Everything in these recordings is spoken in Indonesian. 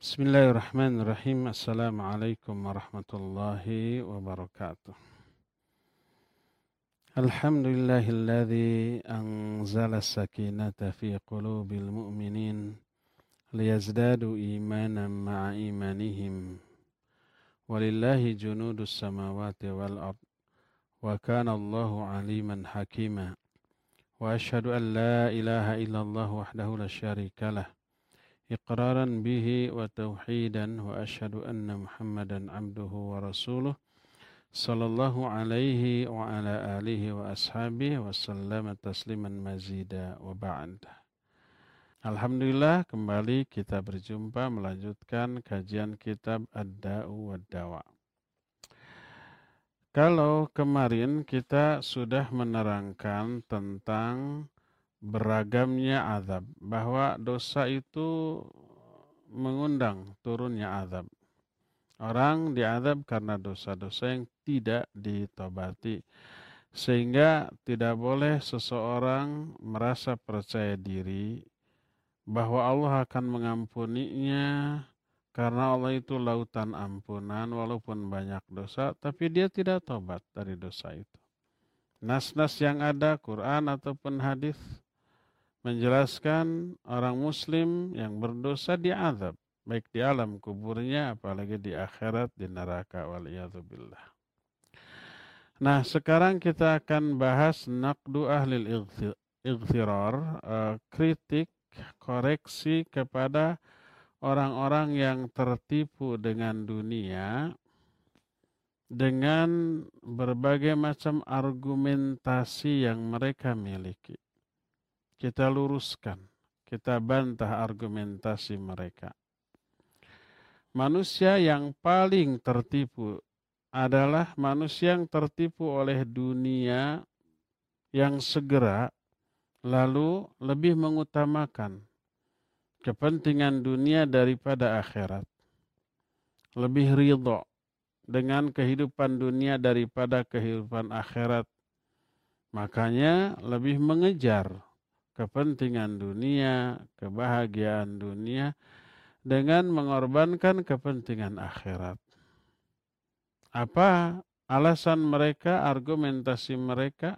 بسم الله الرحمن الرحيم السلام عليكم ورحمة الله وبركاته الحمد لله الذي أنزل السكينة في قلوب المؤمنين ليزدادوا إيمانا مع إيمانهم ولله جنود السماوات والأرض وكان الله عليما حكيما وأشهد أن لا إله إلا الله وحده لا شريك له إقرارا به وتوحيدا وأشهد أن محمدا عبده ورسوله صلى الله عليه وعلى آله وأصحابه وسلم تسليما مزيدا وبعد Alhamdulillah kembali kita berjumpa melanjutkan kajian kitab Ad-Da'u Wad-Dawa. Kalau kemarin kita sudah menerangkan tentang beragamnya azab, bahwa dosa itu mengundang turunnya azab. Orang diazab karena dosa-dosa yang tidak ditobati. Sehingga tidak boleh seseorang merasa percaya diri bahwa Allah akan mengampuninya karena Allah itu lautan ampunan walaupun banyak dosa, tapi dia tidak tobat dari dosa itu. Nas-nas yang ada, Quran ataupun hadis, menjelaskan orang muslim yang berdosa diazab baik di alam kuburnya apalagi di akhirat di neraka waliyadzubillah. Nah, sekarang kita akan bahas naqdu ahli ightirar, uh, kritik, koreksi kepada orang-orang yang tertipu dengan dunia dengan berbagai macam argumentasi yang mereka miliki kita luruskan, kita bantah argumentasi mereka. Manusia yang paling tertipu adalah manusia yang tertipu oleh dunia yang segera lalu lebih mengutamakan kepentingan dunia daripada akhirat. Lebih ridho dengan kehidupan dunia daripada kehidupan akhirat. Makanya lebih mengejar kepentingan dunia, kebahagiaan dunia dengan mengorbankan kepentingan akhirat. Apa alasan mereka, argumentasi mereka?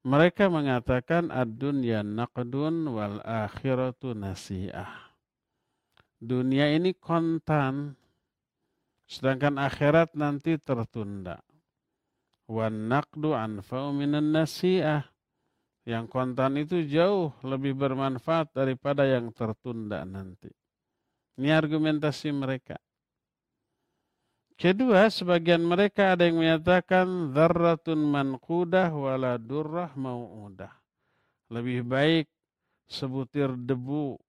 Mereka mengatakan ad-dunya naqdun wal akhiratu nasi'ah. Dunia ini kontan, sedangkan akhirat nanti tertunda. Wan naqdu anfa'u minan nasi'ah yang kontan itu jauh lebih bermanfaat daripada yang tertunda nanti. Ini argumentasi mereka. Kedua, sebagian mereka ada yang menyatakan dzarratun manqudah wala durrah mau'udah. Lebih baik sebutir debu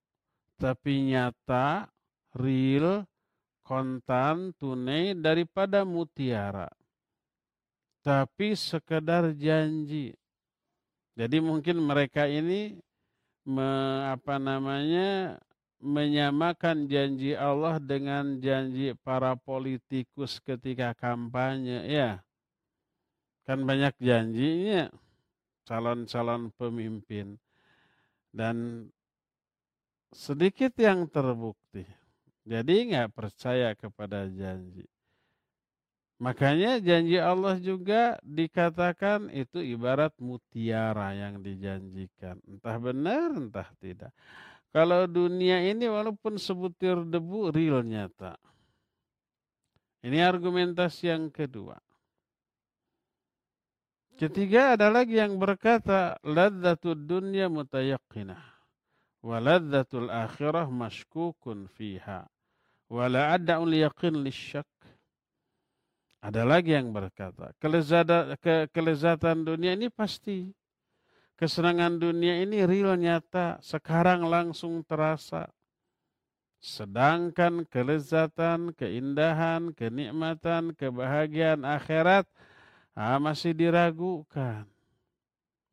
tapi nyata, real, kontan, tunai daripada mutiara. Tapi sekedar janji, jadi mungkin mereka ini me, apa namanya menyamakan janji Allah dengan janji para politikus ketika kampanye ya. Kan banyak janjinya calon-calon pemimpin dan sedikit yang terbukti. Jadi nggak percaya kepada janji. Makanya janji Allah juga dikatakan itu ibarat mutiara yang dijanjikan. Entah benar, entah tidak. Kalau dunia ini walaupun sebutir debu, real nyata. Ini argumentasi yang kedua. Ketiga ada lagi yang berkata, ladzatud dunya mutayaqqinah. Wa ladzatul akhirah mashkukun fiha. Wa la adda'ul yaqin lisyak. Ada lagi yang berkata, kelezatan, ke, kelezatan dunia ini pasti. Kesenangan dunia ini real nyata, sekarang langsung terasa. Sedangkan kelezatan, keindahan, kenikmatan, kebahagiaan akhirat ah, masih diragukan.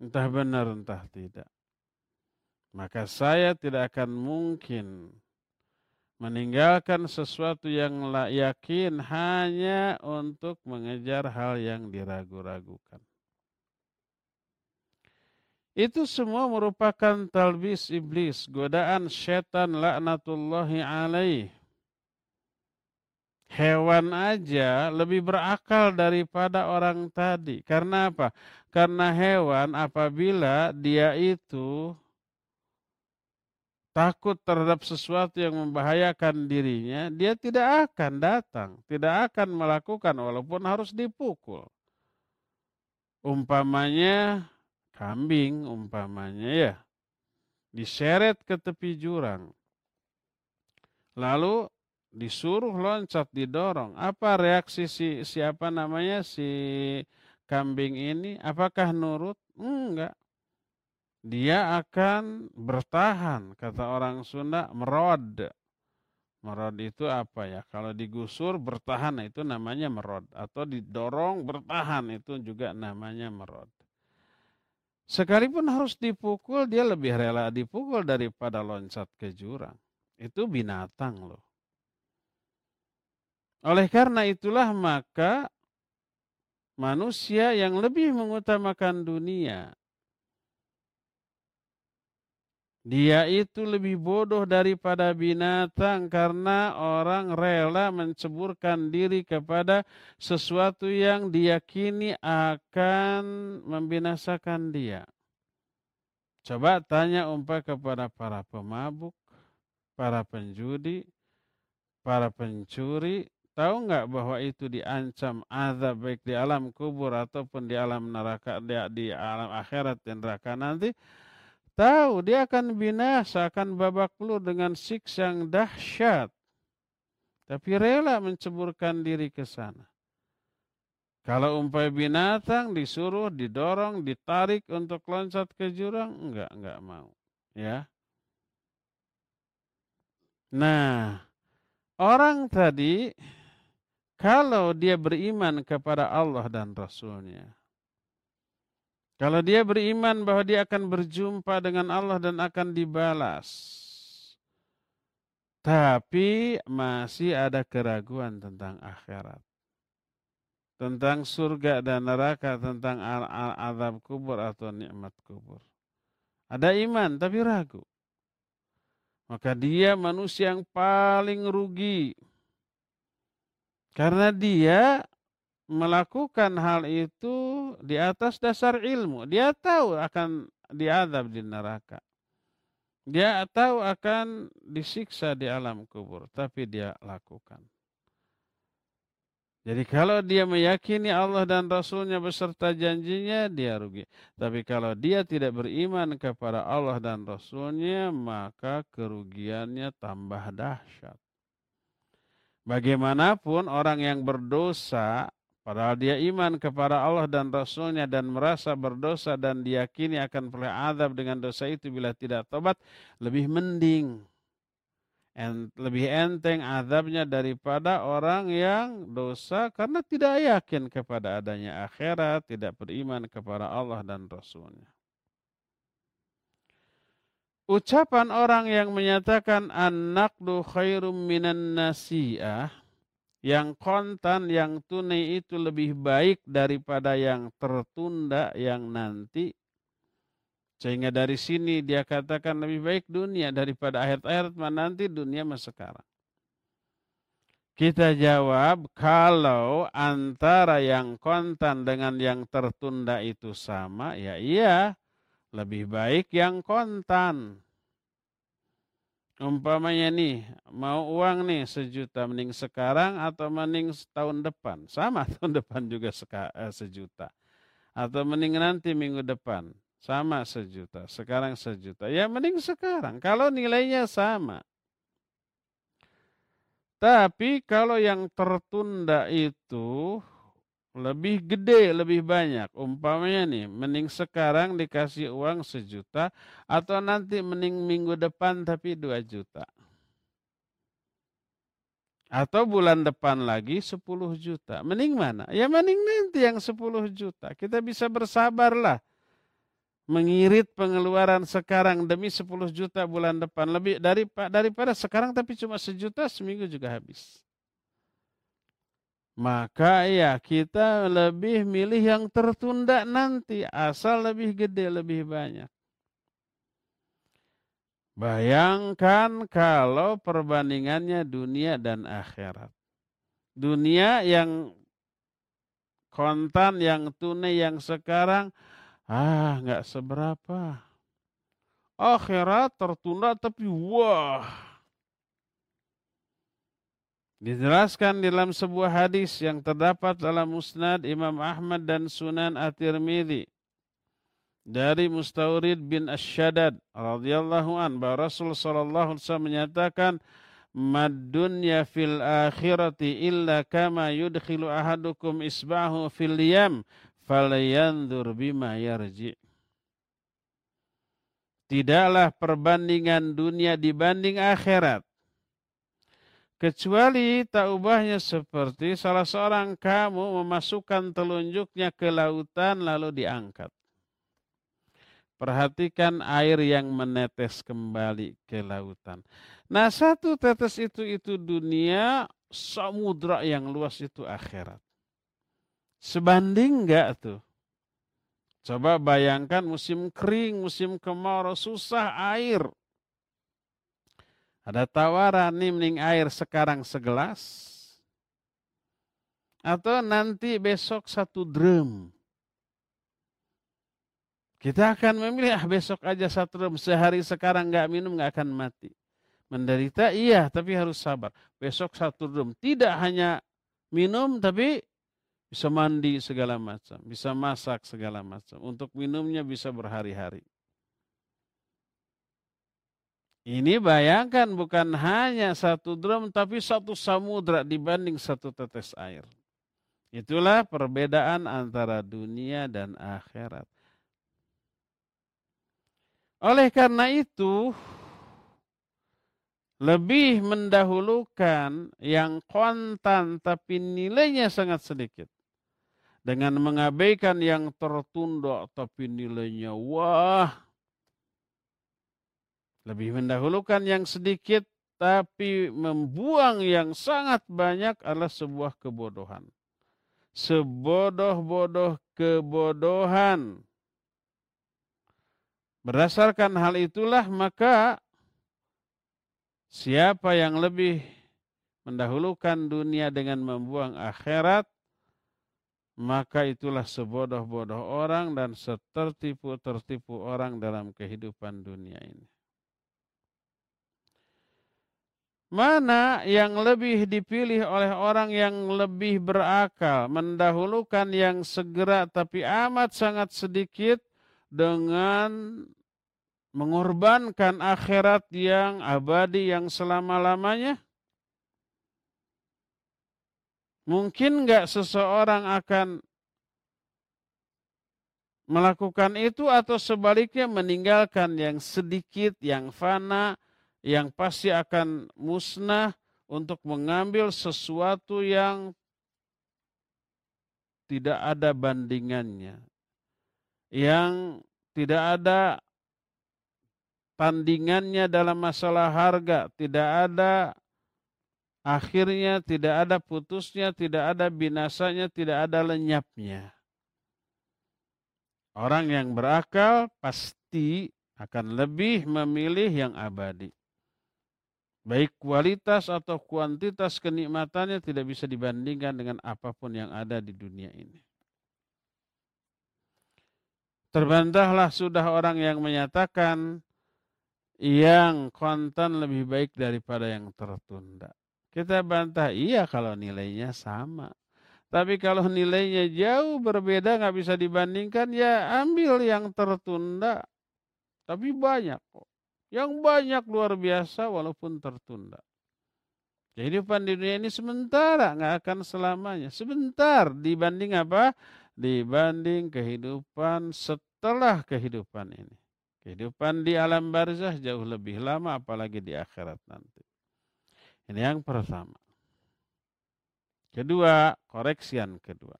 Entah benar, entah tidak. Maka saya tidak akan mungkin meninggalkan sesuatu yang yakin hanya untuk mengejar hal yang diragu-ragukan. Itu semua merupakan talbis iblis, godaan setan laknatullahi alaih. Hewan aja lebih berakal daripada orang tadi. Karena apa? Karena hewan apabila dia itu takut terhadap sesuatu yang membahayakan dirinya, dia tidak akan datang, tidak akan melakukan walaupun harus dipukul. Umpamanya kambing, umpamanya ya, diseret ke tepi jurang. Lalu disuruh loncat didorong apa reaksi si siapa namanya si kambing ini apakah nurut enggak dia akan bertahan kata orang Sunda merod. Merod itu apa ya? Kalau digusur bertahan itu namanya merod. Atau didorong bertahan itu juga namanya merod. Sekalipun harus dipukul dia lebih rela dipukul daripada loncat ke jurang. Itu binatang loh. Oleh karena itulah maka manusia yang lebih mengutamakan dunia. Dia itu lebih bodoh daripada binatang karena orang rela menceburkan diri kepada sesuatu yang diyakini akan membinasakan dia. Coba tanya umpah kepada para pemabuk, para penjudi, para pencuri, Tahu nggak bahwa itu diancam azab baik di alam kubur ataupun di alam neraka di, di alam akhirat dan neraka nanti? Tahu dia akan binasa, akan babak belur dengan siksa yang dahsyat. Tapi rela menceburkan diri ke sana. Kalau umpai binatang disuruh, didorong, ditarik untuk loncat ke jurang, enggak, enggak mau. Ya. Nah, orang tadi kalau dia beriman kepada Allah dan Rasulnya. Kalau dia beriman bahwa dia akan berjumpa dengan Allah dan akan dibalas. Tapi masih ada keraguan tentang akhirat. Tentang surga dan neraka, tentang azab kubur atau nikmat kubur. Ada iman tapi ragu. Maka dia manusia yang paling rugi karena dia melakukan hal itu di atas dasar ilmu. Dia tahu akan diadab di neraka. Dia tahu akan disiksa di alam kubur, tapi dia lakukan. Jadi kalau dia meyakini Allah dan Rasulnya beserta janjinya, dia rugi. Tapi kalau dia tidak beriman kepada Allah dan Rasulnya, maka kerugiannya tambah dahsyat. Bagaimanapun orang yang berdosa, padahal dia iman kepada Allah dan Rasulnya dan merasa berdosa dan diyakini akan peroleh azab dengan dosa itu bila tidak tobat, lebih mending. lebih enteng azabnya daripada orang yang dosa karena tidak yakin kepada adanya akhirat, tidak beriman kepada Allah dan Rasulnya. Ucapan orang yang menyatakan an-naqdu khairum minan nasi'ah yang kontan, yang tunai itu lebih baik daripada yang tertunda, yang nanti. Sehingga dari sini dia katakan lebih baik dunia daripada akhirat-akhirat nanti dunia masa sekarang. Kita jawab kalau antara yang kontan dengan yang tertunda itu sama, ya iya lebih baik yang kontan. Umpamanya nih, mau uang nih sejuta, mending sekarang atau mending tahun depan. Sama tahun depan juga seka, eh, sejuta. Atau mending nanti minggu depan. Sama sejuta, sekarang sejuta. Ya mending sekarang, kalau nilainya sama. Tapi kalau yang tertunda itu lebih gede, lebih banyak. Umpamanya nih, mending sekarang dikasih uang sejuta atau nanti mending minggu depan tapi dua juta. Atau bulan depan lagi 10 juta. Mending mana? Ya mending nanti yang 10 juta. Kita bisa bersabarlah. Mengirit pengeluaran sekarang demi 10 juta bulan depan. Lebih daripada, daripada sekarang tapi cuma sejuta seminggu juga habis. Maka ya kita lebih milih yang tertunda nanti asal lebih gede lebih banyak. Bayangkan kalau perbandingannya dunia dan akhirat. Dunia yang kontan, yang tunai, yang sekarang, ah nggak seberapa. Akhirat tertunda tapi wah Dijelaskan dalam sebuah hadis yang terdapat dalam Musnad Imam Ahmad dan Sunan At-Tirmidzi dari Mustaurid bin Asyadad radhiyallahu an bahwa Rasul sallallahu alaihi wasallam menyatakan mad dunya fil akhirati illa kama yudkhilu ahadukum isbahu fil yam falyanzur bima yarji. Tidaklah perbandingan dunia dibanding akhirat Kecuali tak ubahnya seperti salah seorang kamu memasukkan telunjuknya ke lautan lalu diangkat. Perhatikan air yang menetes kembali ke lautan. Nah satu tetes itu itu dunia, samudra yang luas itu akhirat. Sebanding enggak tuh? Coba bayangkan musim kering, musim kemarau, susah air. Ada tawaran nih mending air sekarang segelas. Atau nanti besok satu drum. Kita akan memilih ah besok aja satu drum. Sehari sekarang nggak minum nggak akan mati. Menderita iya tapi harus sabar. Besok satu drum. Tidak hanya minum tapi bisa mandi segala macam. Bisa masak segala macam. Untuk minumnya bisa berhari-hari. Ini bayangkan bukan hanya satu drum tapi satu samudra dibanding satu tetes air. Itulah perbedaan antara dunia dan akhirat. Oleh karena itu, lebih mendahulukan yang kontan tapi nilainya sangat sedikit. Dengan mengabaikan yang tertunda tapi nilainya wah lebih mendahulukan yang sedikit tapi membuang yang sangat banyak adalah sebuah kebodohan. Sebodoh-bodoh kebodohan. Berdasarkan hal itulah maka siapa yang lebih mendahulukan dunia dengan membuang akhirat, maka itulah sebodoh-bodoh orang dan setertipu-tertipu orang dalam kehidupan dunia ini. Mana yang lebih dipilih oleh orang yang lebih berakal, mendahulukan yang segera tapi amat sangat sedikit dengan mengorbankan akhirat yang abadi yang selama-lamanya? Mungkin nggak seseorang akan melakukan itu atau sebaliknya meninggalkan yang sedikit, yang fana, yang pasti akan musnah untuk mengambil sesuatu yang tidak ada bandingannya, yang tidak ada tandingannya dalam masalah harga, tidak ada akhirnya, tidak ada putusnya, tidak ada binasanya, tidak ada lenyapnya. Orang yang berakal pasti akan lebih memilih yang abadi. Baik kualitas atau kuantitas kenikmatannya tidak bisa dibandingkan dengan apa pun yang ada di dunia ini. Terbantahlah sudah orang yang menyatakan yang kontan lebih baik daripada yang tertunda. Kita bantah, iya kalau nilainya sama. Tapi kalau nilainya jauh berbeda, nggak bisa dibandingkan, ya ambil yang tertunda. Tapi banyak kok. Yang banyak luar biasa walaupun tertunda. Kehidupan di dunia ini sementara, nggak akan selamanya. Sebentar dibanding apa? Dibanding kehidupan setelah kehidupan ini. Kehidupan di alam barzah jauh lebih lama apalagi di akhirat nanti. Ini yang pertama. Kedua, koreksian kedua.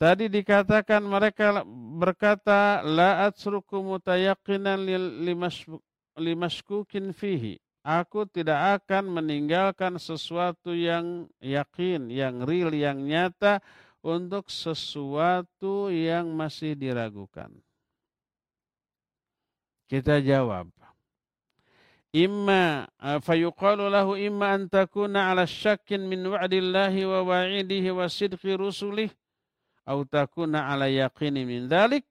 Tadi dikatakan mereka berkata la atsruku mutayaqqinan limaskukin fihi Aku tidak akan meninggalkan sesuatu yang yakin, yang real, yang nyata untuk sesuatu yang masih diragukan. Kita jawab. Imma fayuqalu lahu imma an takuna ala syakkin min wa'dillahi wa wa'idihi wa sidqi rusulih au takuna ala yaqinin min dhalik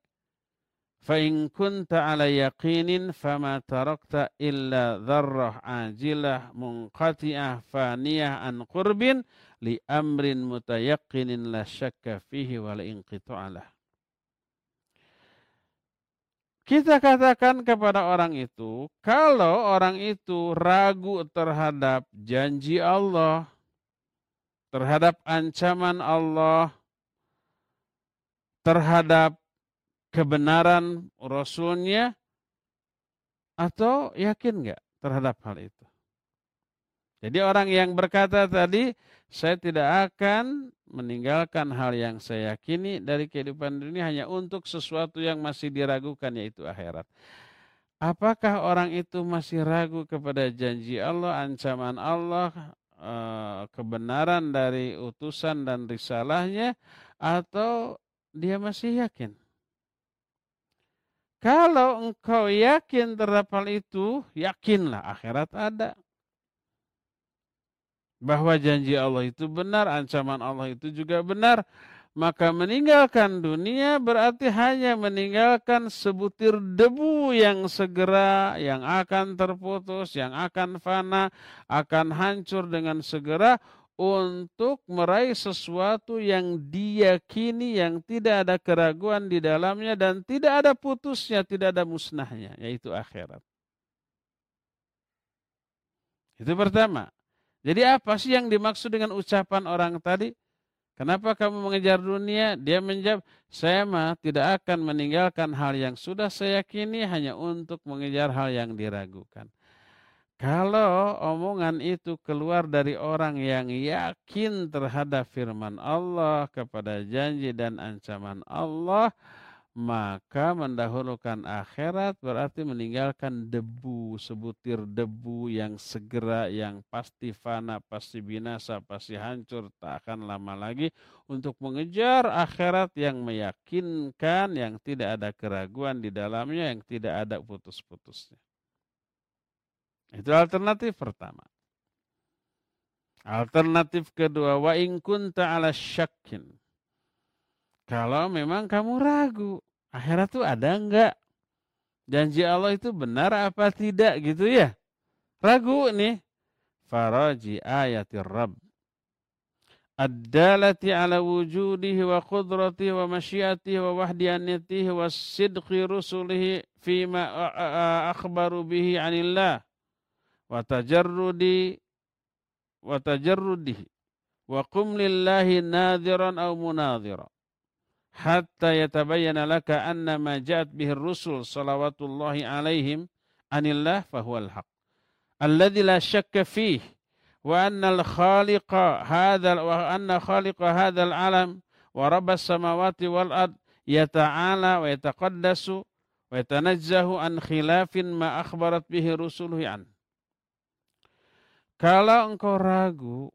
fa in kunta ala yaqinin fama tarakta illa dharrah ajilah munqati'ah faniyah an qurbin li amrin mutayaqinin la syakka fihi wal la inqita'alah. Kita katakan kepada orang itu, kalau orang itu ragu terhadap janji Allah, terhadap ancaman Allah, terhadap kebenaran Rasulnya atau yakin nggak terhadap hal itu? Jadi orang yang berkata tadi, saya tidak akan meninggalkan hal yang saya yakini dari kehidupan dunia hanya untuk sesuatu yang masih diragukan yaitu akhirat. Apakah orang itu masih ragu kepada janji Allah, ancaman Allah, eh, kebenaran dari utusan dan risalahnya atau dia masih yakin? Kalau engkau yakin terhadap hal itu, yakinlah akhirat ada. Bahwa janji Allah itu benar, ancaman Allah itu juga benar. Maka meninggalkan dunia berarti hanya meninggalkan sebutir debu yang segera, yang akan terputus, yang akan fana, akan hancur dengan segera untuk meraih sesuatu yang diyakini yang tidak ada keraguan di dalamnya dan tidak ada putusnya, tidak ada musnahnya, yaitu akhirat. Itu pertama. Jadi apa sih yang dimaksud dengan ucapan orang tadi? Kenapa kamu mengejar dunia? Dia menjawab, saya mah tidak akan meninggalkan hal yang sudah saya yakini hanya untuk mengejar hal yang diragukan. Kalau omongan itu keluar dari orang yang yakin terhadap firman Allah kepada janji dan ancaman Allah, maka mendahulukan akhirat berarti meninggalkan debu, sebutir debu yang segera, yang pasti fana, pasti binasa, pasti hancur, tak akan lama lagi untuk mengejar akhirat yang meyakinkan, yang tidak ada keraguan di dalamnya, yang tidak ada putus-putusnya. Itu alternatif pertama. Alternatif kedua, wa in kunta ala syakin. Kalau memang kamu ragu, akhirat itu ada enggak? Janji Allah itu benar apa tidak gitu ya? Ragu nih. Faraji ayatir Rabb. Ad-dalati ala wujudihi wa qudratihi wa masyiatihi wa wahdiyanatihi wa sidqi rusulihi fima akhbaru bihi anillah wa tajarrudi wa tajarrudihi wa qum lillahi nadhiran aw munadhira hatta yatabayyana laka anna ma ja'at bihi ar-rusul salawatullahi alaihim anillah fahuwa al-haq alladhi la shakka fihi wa anna al-khaliqa hadha wa anna khaliqa hadha al-alam wa rabb as-samawati wal ard yata'ala wa yataqaddasu wa yatanazzahu an khilafin ma akhbarat bihi rusuluhu an kalau engkau ragu,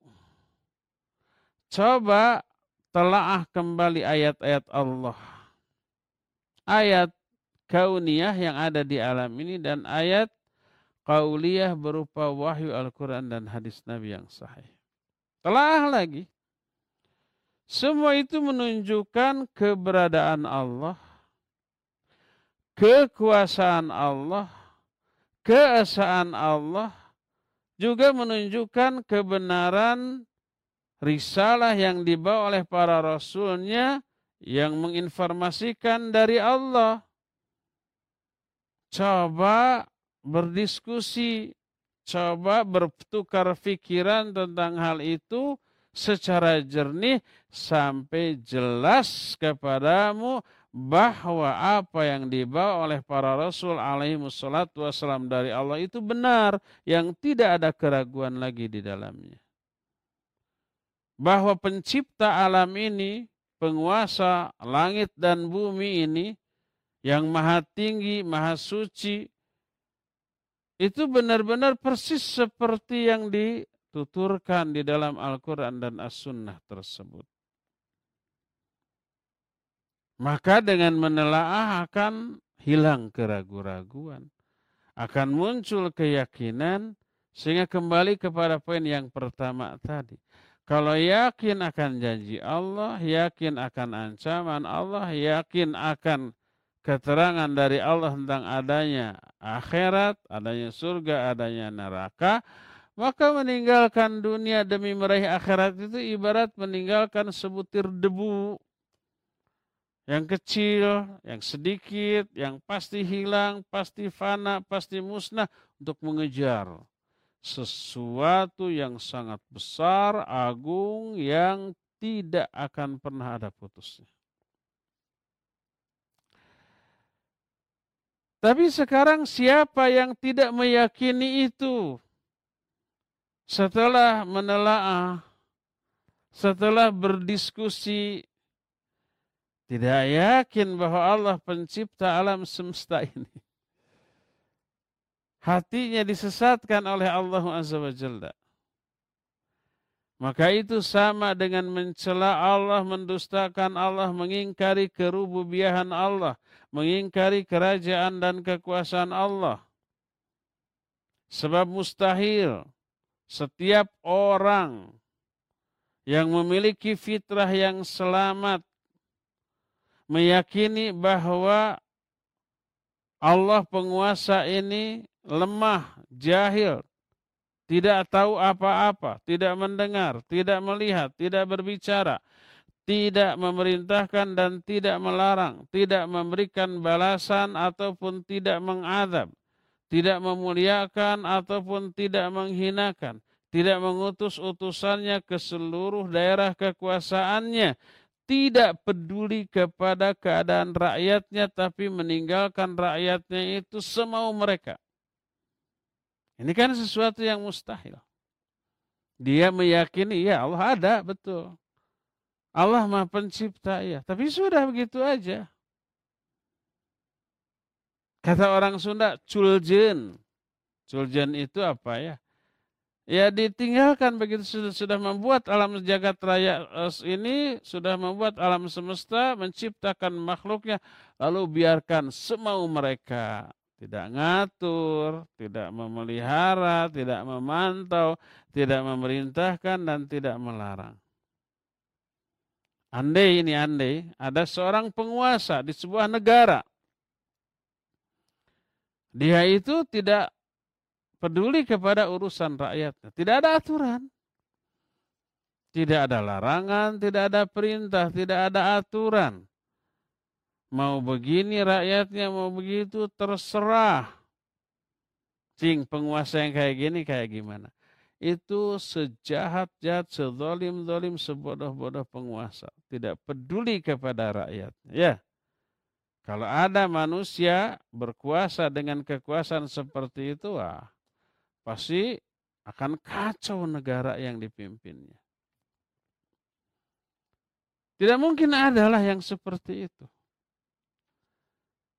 coba telaah kembali ayat-ayat Allah. Ayat kauniyah yang ada di alam ini dan ayat kauliyah berupa wahyu Al-Quran dan hadis Nabi yang sahih. Telah lagi. Semua itu menunjukkan keberadaan Allah, kekuasaan Allah, keesaan Allah, juga menunjukkan kebenaran risalah yang dibawa oleh para rasulnya yang menginformasikan dari Allah. Coba berdiskusi, coba bertukar pikiran tentang hal itu secara jernih sampai jelas kepadamu bahwa apa yang dibawa oleh para rasul alaihi wassalatu wassalam dari Allah itu benar yang tidak ada keraguan lagi di dalamnya. Bahwa pencipta alam ini, penguasa langit dan bumi ini yang maha tinggi, maha suci, itu benar-benar persis seperti yang dituturkan di dalam Al-Quran dan As-Sunnah tersebut. Maka dengan menelaah akan hilang keraguan-raguan. Akan muncul keyakinan sehingga kembali kepada poin yang pertama tadi. Kalau yakin akan janji Allah, yakin akan ancaman Allah, yakin akan keterangan dari Allah tentang adanya akhirat, adanya surga, adanya neraka, maka meninggalkan dunia demi meraih akhirat itu ibarat meninggalkan sebutir debu yang kecil, yang sedikit, yang pasti hilang, pasti fana, pasti musnah untuk mengejar sesuatu yang sangat besar, agung, yang tidak akan pernah ada putusnya. Tapi sekarang siapa yang tidak meyakini itu? Setelah menelaah, setelah berdiskusi, tidak yakin bahwa Allah pencipta alam semesta ini. Hatinya disesatkan oleh Allah Azza wa Jalla. Maka itu sama dengan mencela Allah, mendustakan Allah, mengingkari kerububiahan Allah mengingkari kerajaan dan kekuasaan Allah. Sebab mustahil setiap orang yang memiliki fitrah yang selamat meyakini bahwa Allah penguasa ini lemah, jahil, tidak tahu apa-apa, tidak mendengar, tidak melihat, tidak berbicara, tidak memerintahkan dan tidak melarang, tidak memberikan balasan ataupun tidak mengadab, tidak memuliakan ataupun tidak menghinakan, tidak mengutus utusannya ke seluruh daerah kekuasaannya, tidak peduli kepada keadaan rakyatnya tapi meninggalkan rakyatnya itu semau mereka. Ini kan sesuatu yang mustahil. Dia meyakini ya Allah ada betul. Allah Maha Pencipta ya. Tapi sudah begitu aja. Kata orang Sunda, culjen. Culjen itu apa ya? Ya ditinggalkan begitu sudah, sudah membuat alam jagat raya ini, sudah membuat alam semesta, menciptakan makhluknya, lalu biarkan semau mereka. Tidak ngatur, tidak memelihara, tidak memantau, tidak memerintahkan, dan tidak melarang. Andai ini andai ada seorang penguasa di sebuah negara. Dia itu tidak peduli kepada urusan rakyatnya. Tidak ada aturan. Tidak ada larangan, tidak ada perintah, tidak ada aturan. Mau begini rakyatnya, mau begitu terserah. Cing penguasa yang kayak gini kayak gimana itu sejahat-jahat, sezolim-zolim, sebodoh-bodoh penguasa. Tidak peduli kepada rakyat. Ya, kalau ada manusia berkuasa dengan kekuasaan seperti itu, wah, pasti akan kacau negara yang dipimpinnya. Tidak mungkin adalah yang seperti itu.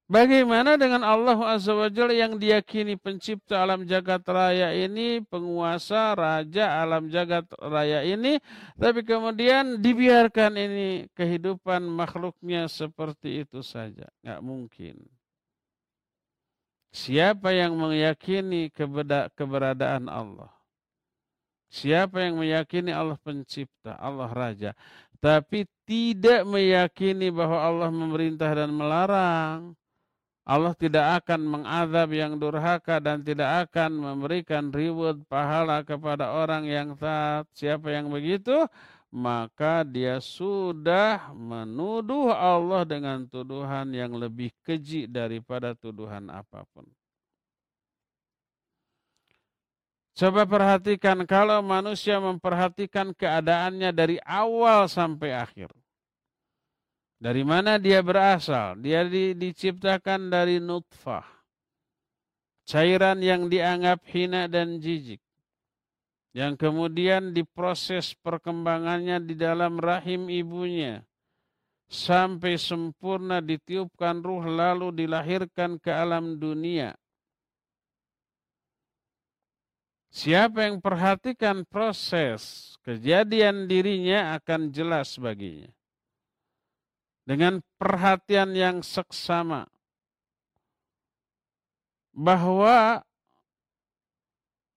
Bagaimana dengan Allah Azza wa Jalla yang diyakini pencipta alam jagat raya ini, penguasa, raja alam jagat raya ini, tapi kemudian dibiarkan ini kehidupan makhluknya seperti itu saja. Nggak mungkin. Siapa yang meyakini keberadaan Allah? Siapa yang meyakini Allah pencipta, Allah raja, tapi tidak meyakini bahwa Allah memerintah dan melarang, Allah tidak akan mengadab yang durhaka dan tidak akan memberikan reward pahala kepada orang yang taat. Siapa yang begitu? Maka dia sudah menuduh Allah dengan tuduhan yang lebih keji daripada tuduhan apa pun. Coba perhatikan kalau manusia memperhatikan keadaannya dari awal sampai akhir. Dari mana dia berasal? Dia di, diciptakan dari nutfah. Cairan yang dianggap hina dan jijik. Yang kemudian diproses perkembangannya di dalam rahim ibunya. Sampai sempurna ditiupkan ruh lalu dilahirkan ke alam dunia. Siapa yang perhatikan proses kejadian dirinya akan jelas baginya. Dengan perhatian yang seksama. Bahwa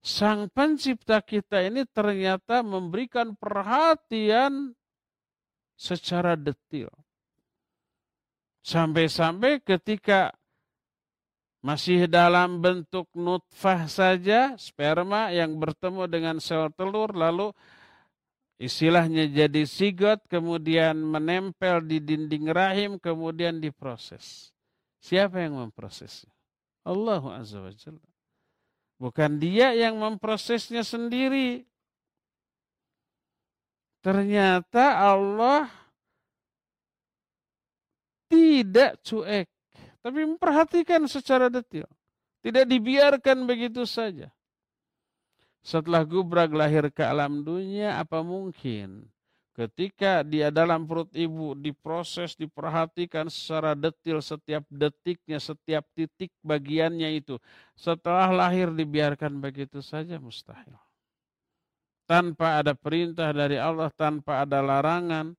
sang pencipta kita ini ternyata memberikan perhatian secara detil. Sampai-sampai ketika masih dalam bentuk nutfah saja, sperma yang bertemu dengan sel telur, lalu istilahnya jadi sigot, kemudian menempel di dinding rahim, kemudian diproses. Siapa yang memprosesnya? Allah Azza wa Jalla. Bukan dia yang memprosesnya sendiri. Ternyata Allah tidak cuek tapi memperhatikan secara detail. Tidak dibiarkan begitu saja. Setelah Gubrak lahir ke alam dunia, apa mungkin ketika dia dalam perut ibu diproses, diperhatikan secara detail setiap detiknya, setiap titik bagiannya itu. Setelah lahir dibiarkan begitu saja mustahil. Tanpa ada perintah dari Allah, tanpa ada larangan,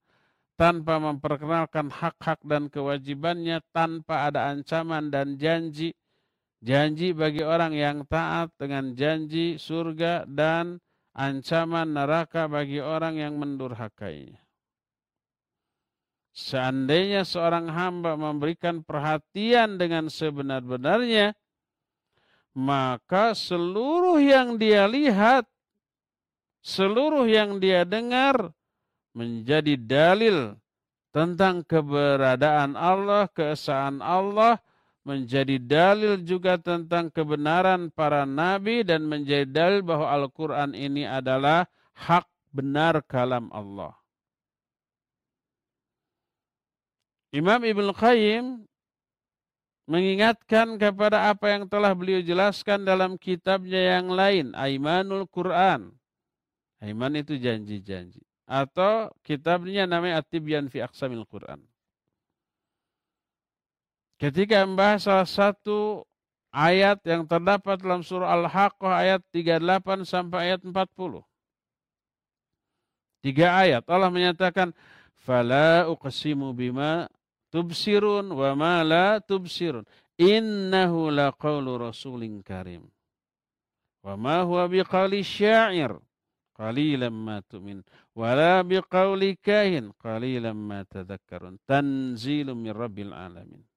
tanpa memperkenalkan hak-hak dan kewajibannya, tanpa ada ancaman dan janji. Janji bagi orang yang taat dengan janji surga dan ancaman neraka bagi orang yang mendurhakainya. Seandainya seorang hamba memberikan perhatian dengan sebenar-benarnya, maka seluruh yang dia lihat, seluruh yang dia dengar, menjadi dalil tentang keberadaan Allah, keesaan Allah, menjadi dalil juga tentang kebenaran para nabi dan menjadi dalil bahwa Al-Quran ini adalah hak benar kalam Allah. Imam Ibn Qayyim mengingatkan kepada apa yang telah beliau jelaskan dalam kitabnya yang lain, Aimanul Quran. Aiman itu janji-janji atau kitabnya namanya At-Tibyan fi Aqsamil Quran. Ketika membahas salah satu ayat yang terdapat dalam surah Al-Haqqah ayat 38 sampai ayat 40. Tiga ayat. Allah menyatakan fala uqsimu bima tubsirun wa ma la tubsirun. Innahu laqaulu rasulin karim. Wa ma huwa biqali syair. Qalilan ma tu'min. Wala biqauli kahin. Qalilan ma tadhakkarun. Tanzilun min rabbil alamin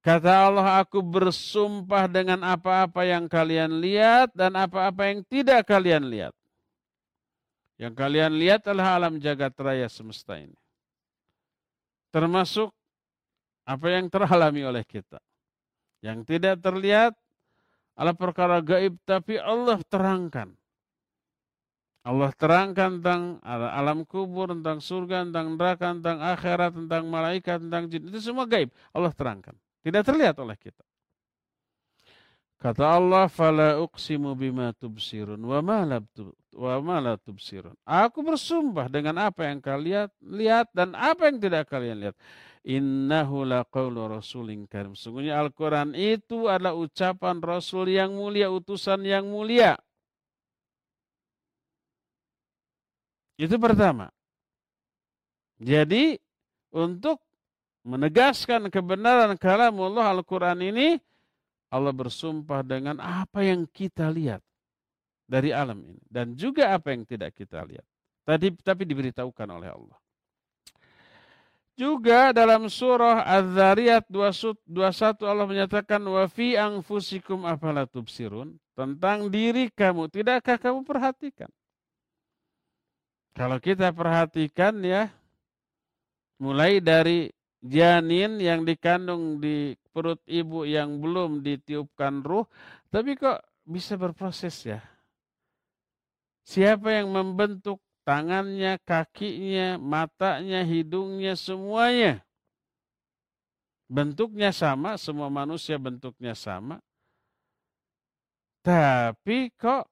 Kata Allah, aku bersumpah dengan apa-apa yang kalian lihat dan apa-apa yang tidak kalian lihat. Yang kalian lihat adalah alam jagat raya semesta ini. Termasuk apa yang teralami oleh kita. Yang tidak terlihat adalah perkara gaib tapi Allah terangkan. Allah terangkan tentang alam kubur, tentang surga, tentang neraka, tentang akhirat, tentang malaikat, tentang jin. Itu semua gaib. Allah terangkan. Tidak terlihat oleh kita. Kata Allah, "Fala uqsimu bima tubsirun wa ma la tubsirun." Aku bersumpah dengan apa yang kalian lihat dan apa yang tidak kalian lihat. Innahu laqawlu rasulin karim. Sungguhnya Al-Quran itu adalah ucapan Rasul yang mulia, utusan yang mulia. Itu pertama. Jadi untuk menegaskan kebenaran kalam Allah Al-Quran ini, Allah bersumpah dengan apa yang kita lihat dari alam ini. Dan juga apa yang tidak kita lihat. Tadi, tapi diberitahukan oleh Allah. Juga dalam surah Az-Zariyat 21 Allah menyatakan wa fi anfusikum afala tubsirun tentang diri kamu tidakkah kamu perhatikan kalau kita perhatikan ya mulai dari janin yang dikandung di perut ibu yang belum ditiupkan ruh tapi kok bisa berproses ya siapa yang membentuk tangannya, kakinya, matanya, hidungnya, semuanya. Bentuknya sama, semua manusia bentuknya sama. Tapi kok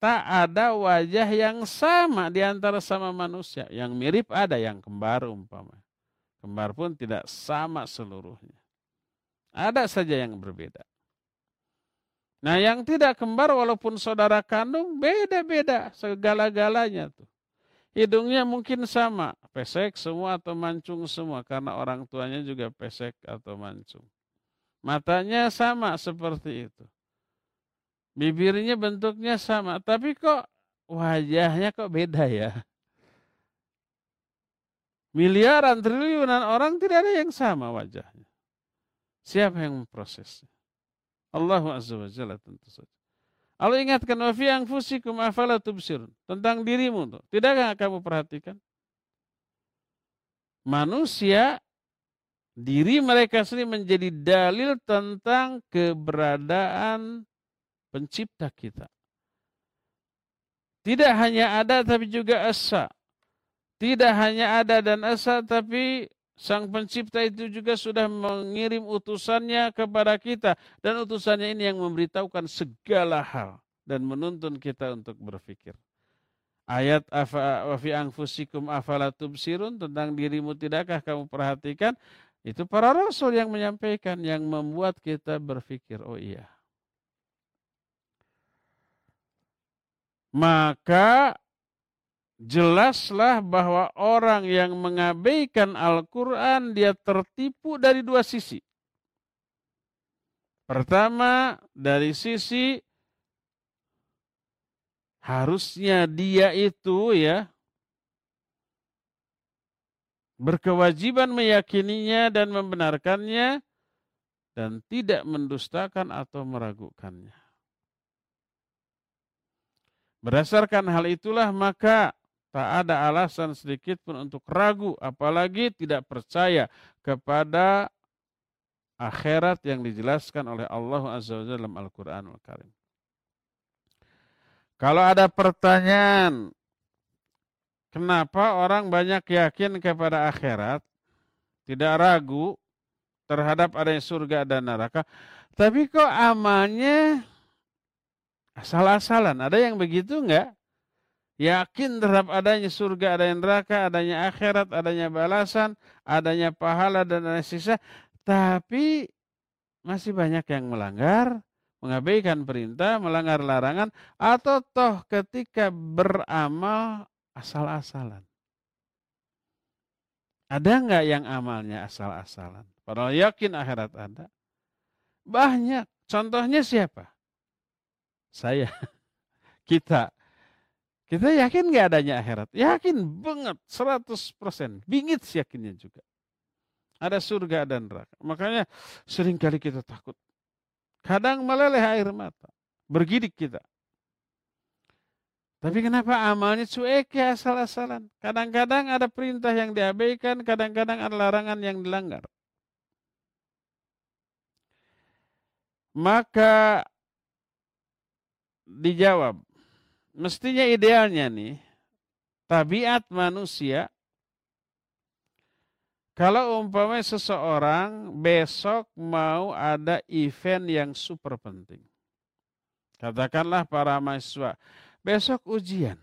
tak ada wajah yang sama di antara sama manusia. Yang mirip ada yang kembar umpama. Kembar pun tidak sama seluruhnya. Ada saja yang berbeda. Nah yang tidak kembar walaupun saudara kandung beda-beda segala-galanya tuh. Hidungnya mungkin sama, pesek semua atau mancung semua karena orang tuanya juga pesek atau mancung. Matanya sama seperti itu. Bibirnya bentuknya sama, tapi kok wajahnya kok beda ya? Miliaran, triliunan orang tidak ada yang sama wajahnya. Siapa yang memprosesnya? Allah Azza wa Jalla tentu saja. Allah ingatkan wa fi anfusikum afala tubsirun. Tentang dirimu tuh. Tidakkah kamu perhatikan? Manusia diri mereka sendiri menjadi dalil tentang keberadaan pencipta kita. Tidak hanya ada tapi juga asa. Tidak hanya ada dan asa tapi Sang pencipta itu juga sudah mengirim utusannya kepada kita. Dan utusannya ini yang memberitahukan segala hal. Dan menuntun kita untuk berpikir. Ayat wa fi anfusikum afala tubsirun tentang dirimu tidakkah kamu perhatikan? Itu para rasul yang menyampaikan yang membuat kita berpikir, oh iya. Maka jelaslah bahwa orang yang mengabaikan Al-Quran dia tertipu dari dua sisi. Pertama, dari sisi harusnya dia itu ya berkewajiban meyakininya dan membenarkannya dan tidak mendustakan atau meragukannya. Berdasarkan hal itulah maka Tak ada alasan sedikit pun untuk ragu, apalagi tidak percaya kepada akhirat yang dijelaskan oleh Allah Azza wa dalam Al-Quran Al-Karim. Kalau ada pertanyaan, kenapa orang banyak yakin kepada akhirat, tidak ragu terhadap adanya surga dan neraka, tapi kok amalnya asal-asalan? Ada yang begitu enggak? Yakin terhadap adanya surga, adanya neraka, adanya akhirat, adanya balasan, adanya pahala dan adanya sisa, tapi masih banyak yang melanggar, mengabaikan perintah, melanggar larangan, atau toh ketika beramal asal-asalan. Ada nggak yang amalnya asal-asalan? Padahal yakin akhirat ada. Banyak. Contohnya siapa? Saya. Kita. Kita yakin nggak adanya akhirat? Yakin banget, 100%. Bingit yakinnya juga. Ada surga dan neraka. Makanya sering kali kita takut. Kadang meleleh air mata. Bergidik kita. Tapi kenapa amalnya cuek ya asal-asalan? Kadang-kadang ada perintah yang diabaikan, kadang-kadang ada larangan yang dilanggar. Maka dijawab, mestinya idealnya nih, tabiat manusia, kalau umpamanya seseorang besok mau ada event yang super penting. Katakanlah para mahasiswa, besok ujian.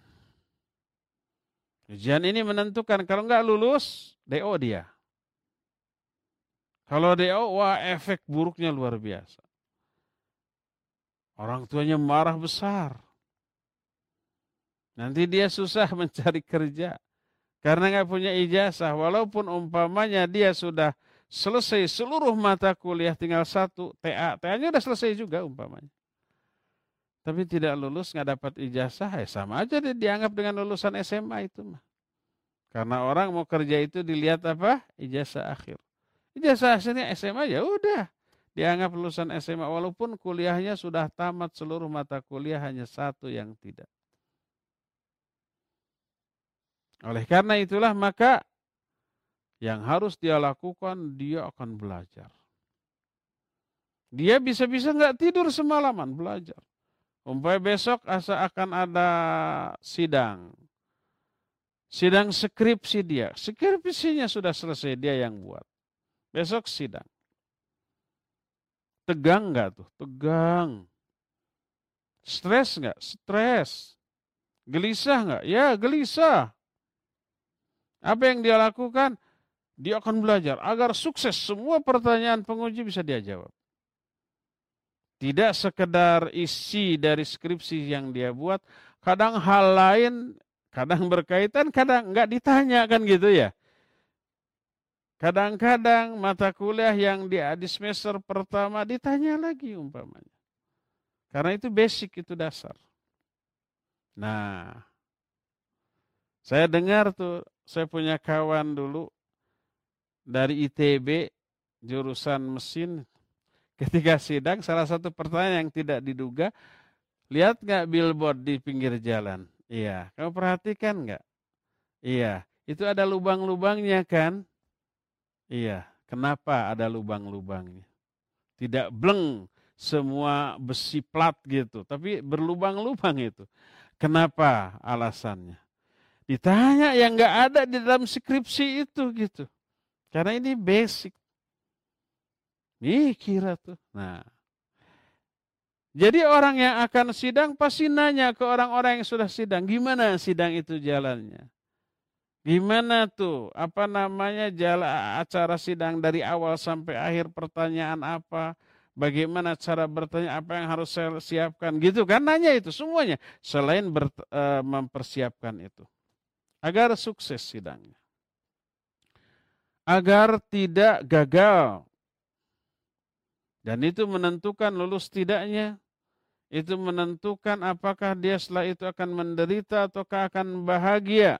Ujian ini menentukan kalau nggak lulus, DO dia. Kalau DO, wah efek buruknya luar biasa. Orang tuanya marah besar. Nanti dia susah mencari kerja. Karena nggak punya ijazah. Walaupun umpamanya dia sudah selesai seluruh mata kuliah tinggal satu TA. TA-nya udah selesai juga umpamanya. Tapi tidak lulus nggak dapat ijazah, ya sama aja dia dianggap dengan lulusan SMA itu mah. Karena orang mau kerja itu dilihat apa? Ijazah akhir. Ijazah akhirnya SMA ya udah dianggap lulusan SMA walaupun kuliahnya sudah tamat seluruh mata kuliah hanya satu yang tidak. Oleh karena itulah maka yang harus dia lakukan dia akan belajar. Dia bisa-bisa nggak tidur semalaman belajar. Umpamanya besok asa akan ada sidang. Sidang skripsi dia. Skripsinya sudah selesai dia yang buat. Besok sidang. Tegang nggak tuh? Tegang. Stres nggak? Stres. Gelisah nggak? Ya gelisah. Apa yang dia lakukan? Dia akan belajar agar sukses semua pertanyaan penguji bisa dia jawab. Tidak sekedar isi dari skripsi yang dia buat, kadang hal lain, kadang berkaitan, kadang nggak ditanya kan gitu ya. Kadang-kadang mata kuliah yang di, di semester pertama ditanya lagi umpamanya. Karena itu basic, itu dasar. Nah, saya dengar tuh, saya punya kawan dulu dari ITB, jurusan mesin, ketika sidang salah satu pertanyaan yang tidak diduga, lihat nggak billboard di pinggir jalan? Iya, kamu perhatikan nggak? Iya, itu ada lubang-lubangnya kan? Iya, kenapa ada lubang-lubangnya? Tidak bleng semua besi plat gitu, tapi berlubang-lubang itu. Kenapa alasannya? Ditanya yang nggak ada di dalam skripsi itu gitu. Karena ini basic. Mikir tuh. Nah, jadi orang yang akan sidang pasti nanya ke orang-orang yang sudah sidang, gimana sidang itu jalannya? Gimana tuh? Apa namanya jalan acara sidang dari awal sampai akhir pertanyaan apa? Bagaimana cara bertanya? Apa yang harus saya siapkan? Gitu kan? Nanya itu semuanya. Selain ber, e, mempersiapkan itu. Agar sukses sidangnya. Agar tidak gagal. Dan itu menentukan lulus tidaknya. Itu menentukan apakah dia setelah itu akan menderita ataukah akan bahagia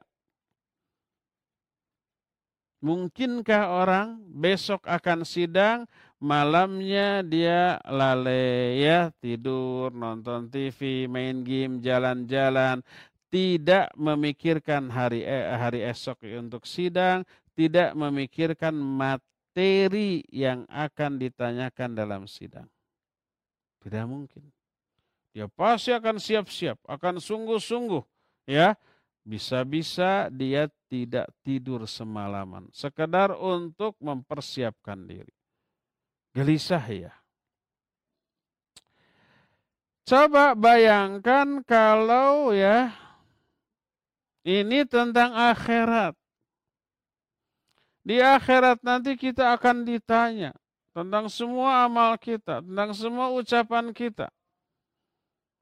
Mungkinkah orang besok akan sidang, malamnya dia lalai ya, tidur, nonton TV, main game, jalan-jalan, tidak memikirkan hari eh, hari esok untuk sidang, tidak memikirkan materi yang akan ditanyakan dalam sidang. Tidak mungkin. Dia pasti akan siap-siap, akan sungguh-sungguh ya bisa-bisa dia tidak tidur semalaman. Sekedar untuk mempersiapkan diri. Gelisah ya. Coba bayangkan kalau ya ini tentang akhirat. Di akhirat nanti kita akan ditanya tentang semua amal kita, tentang semua ucapan kita.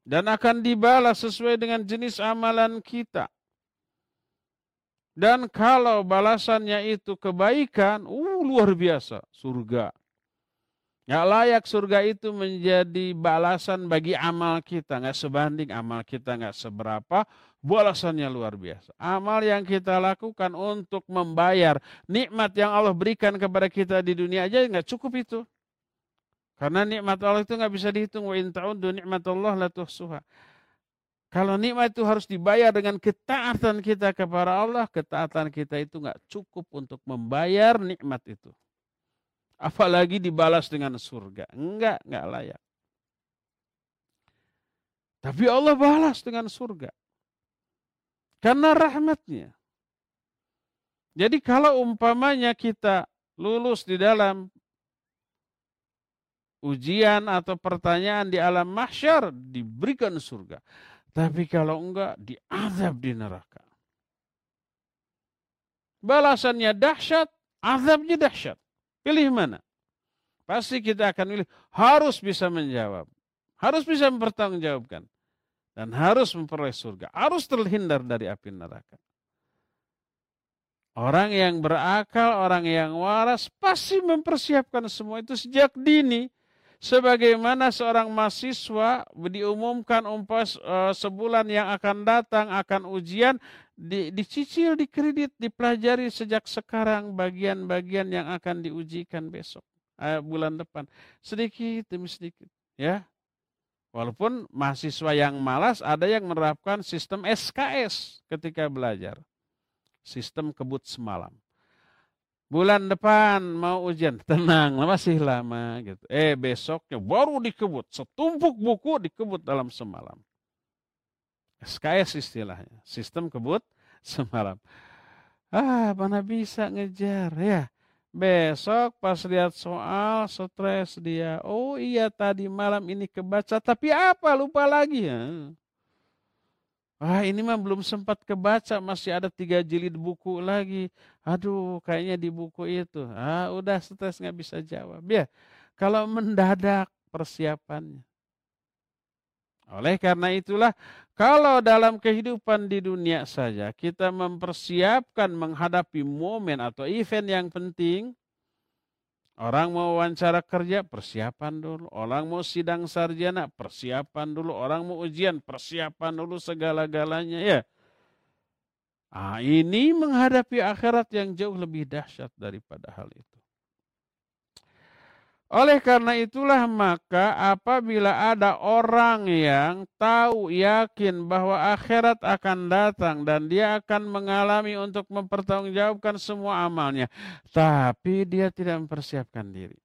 Dan akan dibalas sesuai dengan jenis amalan kita. Dan kalau balasannya itu kebaikan, uh luar biasa, surga. Nggak layak surga itu menjadi balasan bagi amal kita. Nggak sebanding amal kita nggak seberapa, balasannya luar biasa. Amal yang kita lakukan untuk membayar nikmat yang Allah berikan kepada kita di dunia aja nggak cukup itu. Karena nikmat Allah itu nggak bisa dihitung. Wa ta'uddu nikmat Allah la tuhsuha. Kalau nikmat itu harus dibayar dengan ketaatan kita kepada Allah, ketaatan kita itu nggak cukup untuk membayar nikmat itu. Apalagi dibalas dengan surga. Enggak, enggak layak. Tapi Allah balas dengan surga. Karena rahmatnya. Jadi kalau umpamanya kita lulus di dalam ujian atau pertanyaan di alam mahsyar, diberikan surga. Tapi kalau enggak, diazab di neraka. Balasannya dahsyat, azabnya dahsyat. Pilih mana? Pasti kita akan pilih harus bisa menjawab. Harus bisa mempertanggungjawabkan. Dan harus memperoleh surga. Harus terhindar dari api neraka. Orang yang berakal, orang yang waras pasti mempersiapkan semua itu sejak dini sebagaimana seorang mahasiswa diumumkan umpas uh, sebulan yang akan datang akan ujian di, dicicil, dikredit, dipelajari sejak sekarang bagian-bagian yang akan diujikan besok uh, bulan depan sedikit demi sedikit ya walaupun mahasiswa yang malas ada yang menerapkan sistem SKS ketika belajar. Sistem kebut semalam. Bulan depan mau ujian. Tenang masih lama gitu. Eh besoknya baru dikebut. Setumpuk buku dikebut dalam semalam. SKS istilahnya. Sistem kebut semalam. Ah mana bisa ngejar? Ya besok pas lihat soal stres dia oh iya tadi malam ini kebaca tapi apa lupa lagi ya Wah ini mah belum sempat kebaca, masih ada tiga jilid buku lagi. Aduh, kayaknya di buku itu. Ah, udah stres nggak bisa jawab. Ya, kalau mendadak persiapannya. Oleh karena itulah kalau dalam kehidupan di dunia saja kita mempersiapkan menghadapi momen atau event yang penting, orang mau wawancara kerja, persiapan dulu. Orang mau sidang sarjana, persiapan dulu. Orang mau ujian, persiapan dulu segala-galanya ya. Ah, ini menghadapi akhirat yang jauh lebih dahsyat daripada hal itu. Oleh karena itulah maka apabila ada orang yang tahu yakin bahwa akhirat akan datang dan dia akan mengalami untuk mempertanggungjawabkan semua amalnya, tapi dia tidak mempersiapkan diri.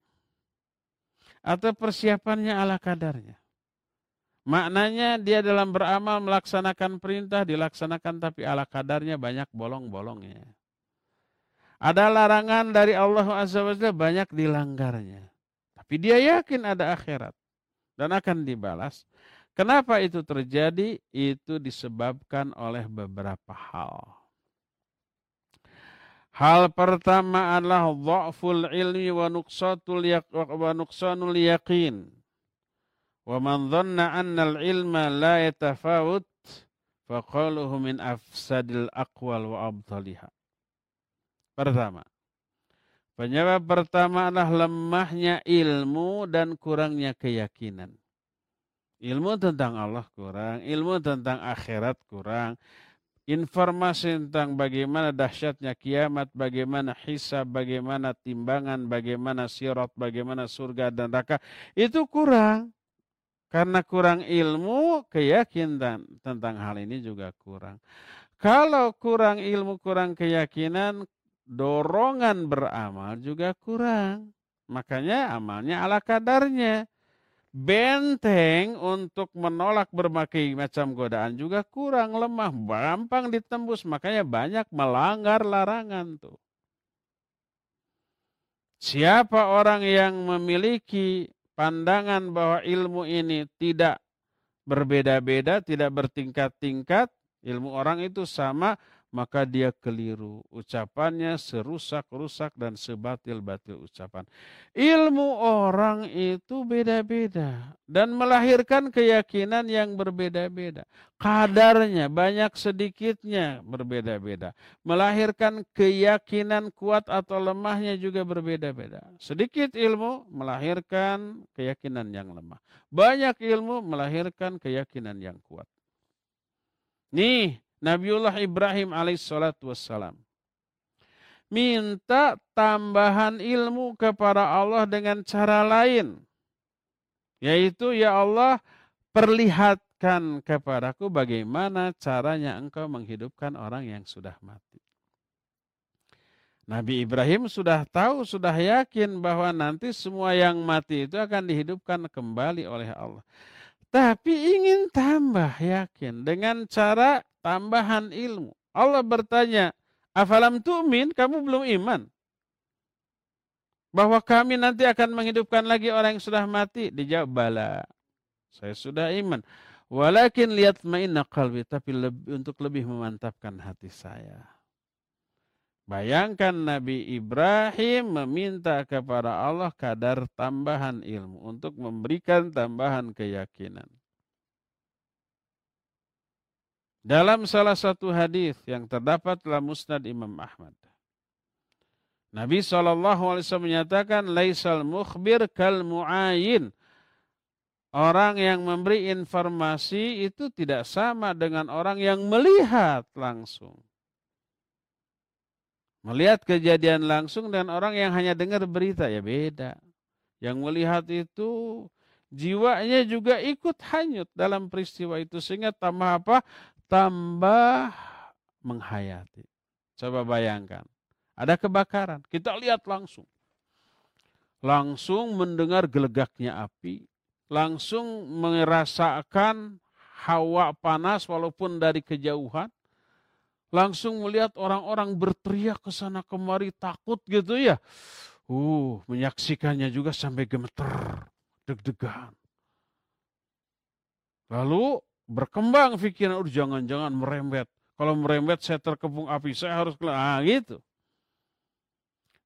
Atau persiapannya ala kadarnya. Maknanya dia dalam beramal melaksanakan perintah dilaksanakan tapi ala kadarnya banyak bolong-bolongnya. Ada larangan dari Allah Azza wa banyak dilanggarnya. Tapi dia yakin ada akhirat dan akan dibalas. Kenapa itu terjadi? Itu disebabkan oleh beberapa hal. Hal pertama adalah dha'ful ilmi wa nuqsatul wa nuqsanul yaqin. Wa man dhanna anna al-ilma la yatafawut faqaluhu min afsadil aqwal wa abtaliha. Pertama, Penyebab pertama adalah lemahnya ilmu dan kurangnya keyakinan. Ilmu tentang Allah kurang, ilmu tentang akhirat kurang, informasi tentang bagaimana dahsyatnya kiamat, bagaimana hisab, bagaimana timbangan, bagaimana sirat, bagaimana surga dan neraka, itu kurang. Karena kurang ilmu, keyakinan tentang hal ini juga kurang. Kalau kurang ilmu, kurang keyakinan, dorongan beramal juga kurang. Makanya amalnya ala kadarnya. Benteng untuk menolak berbagai macam godaan juga kurang lemah, gampang ditembus. Makanya banyak melanggar larangan tuh. Siapa orang yang memiliki pandangan bahwa ilmu ini tidak berbeda-beda, tidak bertingkat-tingkat, ilmu orang itu sama, maka dia keliru. Ucapannya serusak-rusak dan sebatil-batil ucapan. Ilmu orang itu beda-beda dan melahirkan keyakinan yang berbeda-beda. Kadarnya banyak sedikitnya berbeda-beda. Melahirkan keyakinan kuat atau lemahnya juga berbeda-beda. Sedikit ilmu melahirkan keyakinan yang lemah. Banyak ilmu melahirkan keyakinan yang kuat. Nih, Nabiullah Ibrahim alaihissalatu wassalam. Minta tambahan ilmu kepada Allah dengan cara lain. Yaitu ya Allah perlihatkan kepadaku bagaimana caranya engkau menghidupkan orang yang sudah mati. Nabi Ibrahim sudah tahu, sudah yakin bahwa nanti semua yang mati itu akan dihidupkan kembali oleh Allah. Tapi ingin tambah yakin dengan cara tambahan ilmu. Allah bertanya, afalam tu'min, kamu belum iman? Bahwa kami nanti akan menghidupkan lagi orang yang sudah mati? Dijawab, bala. Saya sudah iman. Walakin lihat ma'inna qalbi, tapi lebih, untuk lebih memantapkan hati saya. Bayangkan Nabi Ibrahim meminta kepada Allah kadar tambahan ilmu untuk memberikan tambahan keyakinan. Dalam salah satu hadis yang terdapat dalam Musnad Imam Ahmad. Nabi SAW menyatakan, Laisal mukhbir kal mu'ayin. Orang yang memberi informasi itu tidak sama dengan orang yang melihat langsung. Melihat kejadian langsung dan orang yang hanya dengar berita, ya beda. Yang melihat itu jiwanya juga ikut hanyut dalam peristiwa itu. Sehingga tambah apa? Tambah menghayati. Coba bayangkan, ada kebakaran, kita lihat langsung. Langsung mendengar gelegaknya api, langsung merasakan hawa panas walaupun dari kejauhan. Langsung melihat orang-orang berteriak ke sana kemari takut gitu ya. Uh, menyaksikannya juga sampai gemeter, deg-degan. Lalu berkembang pikiran, oh, jangan-jangan merembet. Kalau merembet saya terkepung api, saya harus keluar. Ah, gitu.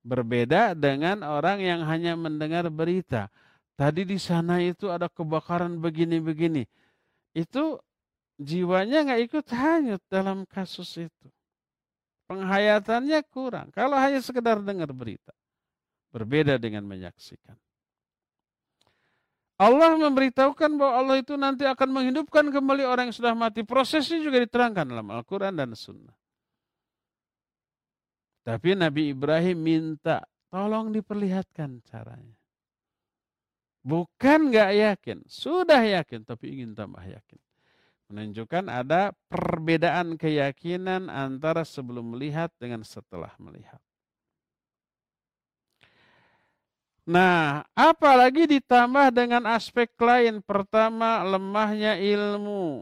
Berbeda dengan orang yang hanya mendengar berita. Tadi di sana itu ada kebakaran begini-begini. itu jiwanya nggak ikut hanyut dalam kasus itu. Penghayatannya kurang. Kalau hanya sekedar dengar berita. Berbeda dengan menyaksikan. Allah memberitahukan bahwa Allah itu nanti akan menghidupkan kembali orang yang sudah mati. Prosesnya juga diterangkan dalam Al-Quran dan Sunnah. Tapi Nabi Ibrahim minta, tolong diperlihatkan caranya. Bukan nggak yakin, sudah yakin, tapi ingin tambah yakin. Menunjukkan ada perbedaan keyakinan antara sebelum melihat dengan setelah melihat. Nah, apalagi ditambah dengan aspek lain. Pertama, lemahnya ilmu.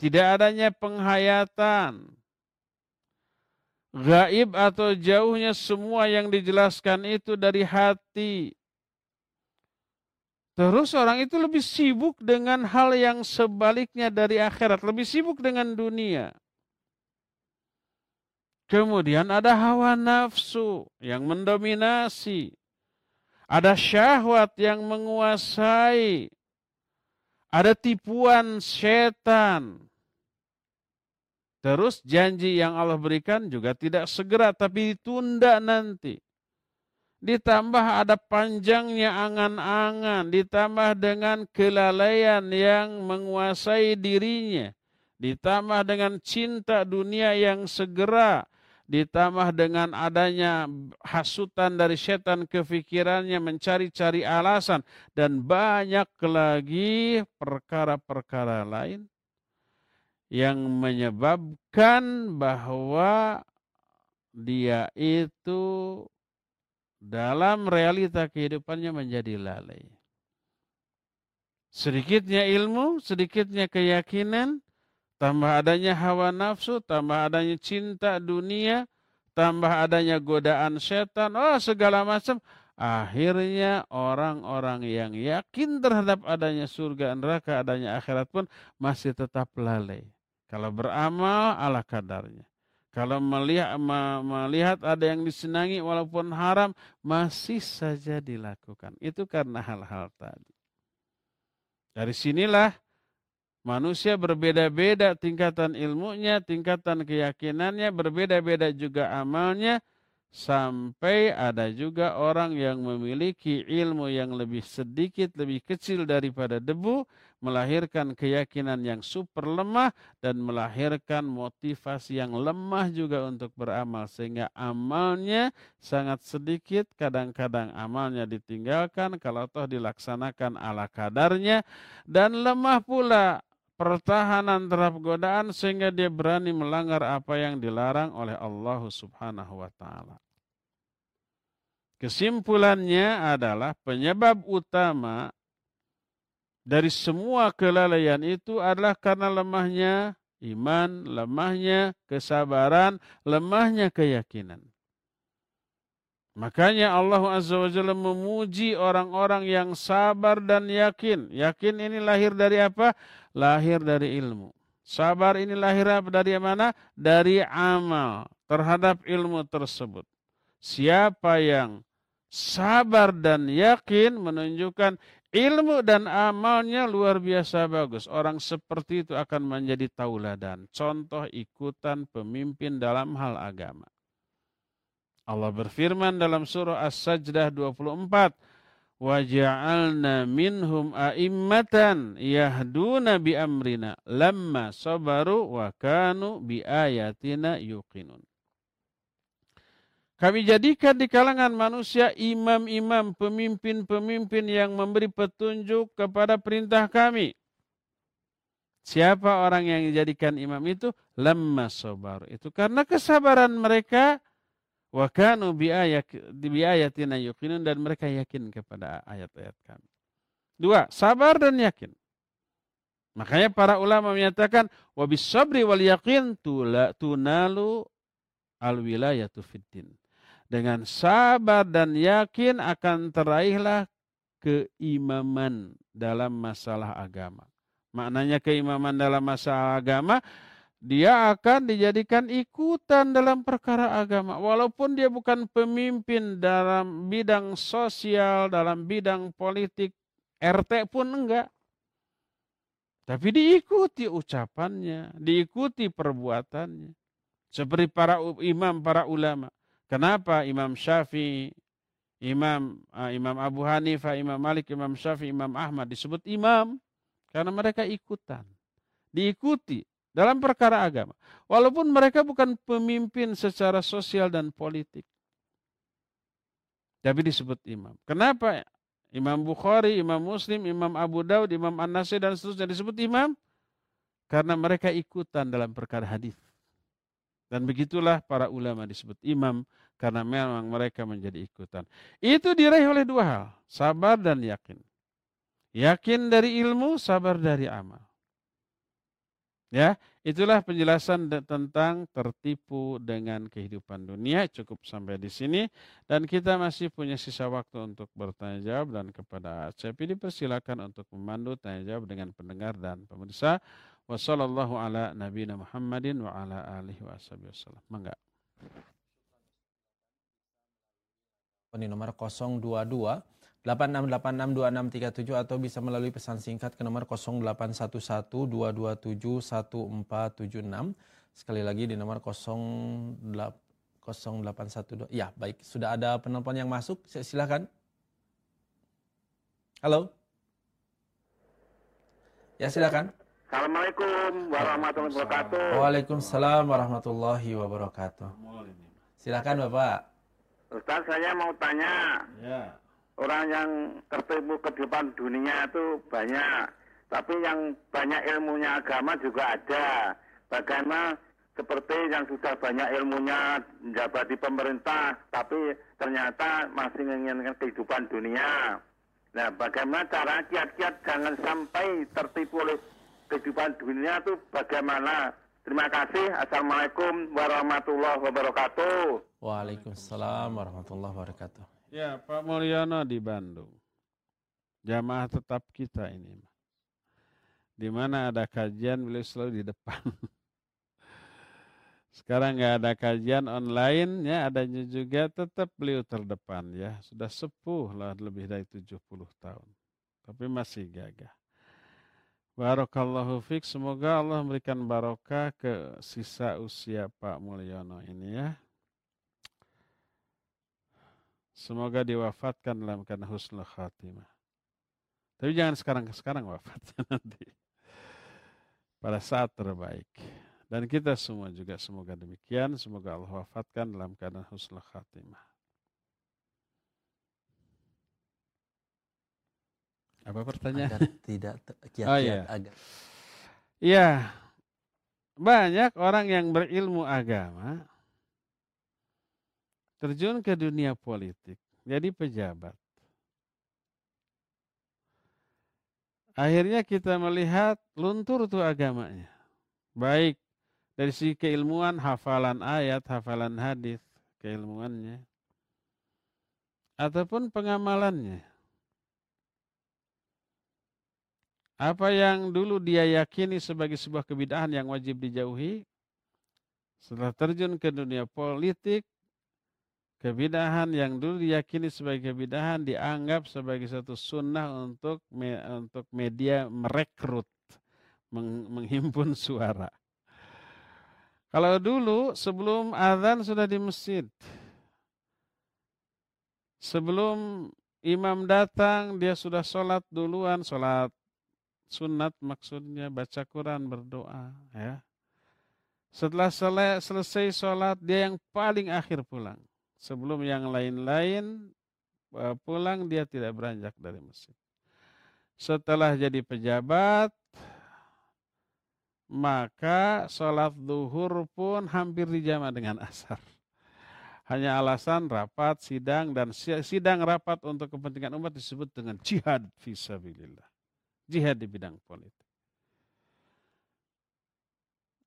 Tidak adanya penghayatan. Gaib atau jauhnya semua yang dijelaskan itu dari hati. Terus orang itu lebih sibuk dengan hal yang sebaliknya dari akhirat. Lebih sibuk dengan dunia. Kemudian ada hawa nafsu yang mendominasi. Ada syahwat yang menguasai. Ada tipuan setan. Terus janji yang Allah berikan juga tidak segera tapi ditunda nanti. Ditambah ada panjangnya angan-angan, ditambah dengan kelalaian yang menguasai dirinya, ditambah dengan cinta dunia yang segera, ditambah dengan adanya hasutan dari setan kefikirannya mencari-cari alasan dan banyak lagi perkara-perkara lain yang menyebabkan bahwa dia itu dalam realita kehidupannya menjadi lalai. Sedikitnya ilmu, sedikitnya keyakinan, tambah adanya hawa nafsu, tambah adanya cinta dunia, tambah adanya godaan setan, oh segala macam. Akhirnya orang-orang yang yakin terhadap adanya surga neraka, adanya akhirat pun masih tetap lalai. Kalau beramal ala kadarnya. Kalau melihat, melihat ada yang disenangi walaupun haram, masih saja dilakukan. Itu karena hal-hal tadi. Dari sinilah Manusia berbeda-beda tingkatan ilmunya, tingkatan keyakinannya, berbeda-beda juga amalnya, sampai ada juga orang yang memiliki ilmu yang lebih sedikit, lebih kecil daripada debu, melahirkan keyakinan yang super lemah dan melahirkan motivasi yang lemah juga untuk beramal sehingga amalnya sangat sedikit kadang-kadang amalnya ditinggalkan kalau toh dilaksanakan ala kadarnya dan lemah pula pertahanan terhadap godaan sehingga dia berani melanggar apa yang dilarang oleh Allah Subhanahu wa taala. Kesimpulannya adalah penyebab utama dari semua kelalaian itu adalah karena lemahnya iman, lemahnya kesabaran, lemahnya keyakinan. Makanya Allah Azza wa Jalla memuji orang-orang yang sabar dan yakin. Yakin ini lahir dari apa? Lahir dari ilmu. Sabar ini lahir dari mana? Dari amal terhadap ilmu tersebut. Siapa yang sabar dan yakin menunjukkan ilmu dan amalnya luar biasa bagus. Orang seperti itu akan menjadi tauladan, contoh ikutan pemimpin dalam hal agama. Allah berfirman dalam surah As-Sajdah 24, waja'alna minhum a'immatan yahduna bi amrina lamma sabaru wa kanu bi ayatina yuqinun. Kami jadikan di kalangan manusia imam-imam, pemimpin-pemimpin yang memberi petunjuk kepada perintah kami. Siapa orang yang dijadikan imam itu? Lemah sabar. Itu karena kesabaran mereka Wa kanu bi ayatina yuqinun dan mereka yakin kepada ayat-ayat kami. Dua, sabar dan yakin. Makanya para ulama menyatakan wa sabri wal yaqin tunalu al wilayatu fiddin. Dengan sabar dan yakin akan teraihlah keimaman dalam masalah agama. Maknanya keimaman dalam masalah agama dia akan dijadikan ikutan dalam perkara agama. Walaupun dia bukan pemimpin dalam bidang sosial, dalam bidang politik, RT pun enggak. Tapi diikuti ucapannya, diikuti perbuatannya. Seperti para imam, para ulama. Kenapa Imam Syafi'i, Imam uh, Imam Abu Hanifah, Imam Malik, Imam Syafi'i, Imam Ahmad disebut imam? Karena mereka ikutan. Diikuti dalam perkara agama. Walaupun mereka bukan pemimpin secara sosial dan politik. Tapi disebut imam. Kenapa Imam Bukhari, Imam Muslim, Imam Abu Daud, Imam An-Nasir dan seterusnya disebut imam karena mereka ikutan dalam perkara hadis. Dan begitulah para ulama disebut imam karena memang mereka menjadi ikutan. Itu diraih oleh dua hal, sabar dan yakin. Yakin dari ilmu, sabar dari amal. Ya, itulah penjelasan tentang tertipu dengan kehidupan dunia. Cukup sampai di sini dan kita masih punya sisa waktu untuk bertanya jawab dan kepada Cepi dipersilakan untuk memandu tanya jawab dengan pendengar dan pemirsa. Wassallallahu ala nabiyina Muhammadin wa ala alihi wasallam. Mangga. Nomor 022 86862637 atau bisa melalui pesan singkat ke nomor 081122711476. Sekali lagi di nomor 0812. Ya, baik. Sudah ada penelpon yang masuk. Silakan. Halo. Ya, silakan. Assalamualaikum warahmatullahi wabarakatuh. Waalaikumsalam warahmatullahi wabarakatuh. Silakan Bapak. Ustaz, saya mau tanya. Ya orang yang tertipu kehidupan dunia itu banyak. Tapi yang banyak ilmunya agama juga ada. Bagaimana seperti yang sudah banyak ilmunya menjabat di pemerintah, tapi ternyata masih menginginkan kehidupan dunia. Nah, bagaimana cara kiat-kiat jangan sampai tertipu oleh kehidupan dunia itu bagaimana? Terima kasih. Assalamualaikum warahmatullahi wabarakatuh. Waalaikumsalam warahmatullahi wabarakatuh. Ya, Pak Mulyono di Bandung. Jamaah tetap kita ini. Di mana ada kajian beliau selalu di depan. Sekarang nggak ada kajian online ya, adanya juga tetap beliau terdepan ya. Sudah sepuh lah lebih dari 70 tahun. Tapi masih gagah. Barakallahu fiq. Semoga Allah memberikan barokah ke sisa usia Pak Mulyono ini ya. Semoga diwafatkan dalam keadaan husnul khatimah. Tapi jangan sekarang-sekarang wafat nanti. Pada saat terbaik. Dan kita semua juga semoga demikian. Semoga Allah wafatkan dalam keadaan husnul khatimah. Apa pertanyaan? Agar tidak kiat-kiat oh, iya. agar. Iya. Banyak orang yang berilmu agama terjun ke dunia politik, jadi pejabat. Akhirnya kita melihat luntur tuh agamanya. Baik dari sisi keilmuan, hafalan ayat, hafalan hadis, keilmuannya. Ataupun pengamalannya. Apa yang dulu dia yakini sebagai sebuah kebidahan yang wajib dijauhi, setelah terjun ke dunia politik, kebidahan yang dulu diyakini sebagai kebidahan dianggap sebagai satu sunnah untuk me, untuk media merekrut meng, menghimpun suara. Kalau dulu sebelum azan sudah di masjid. Sebelum imam datang dia sudah sholat duluan, sholat sunat maksudnya baca Quran berdoa ya. Setelah selesai sholat dia yang paling akhir pulang sebelum yang lain-lain e, pulang dia tidak beranjak dari masjid. Setelah jadi pejabat, maka sholat duhur pun hampir dijama dengan asar. Hanya alasan rapat, sidang, dan sidang rapat untuk kepentingan umat disebut dengan jihad visabilillah. Jihad di bidang politik.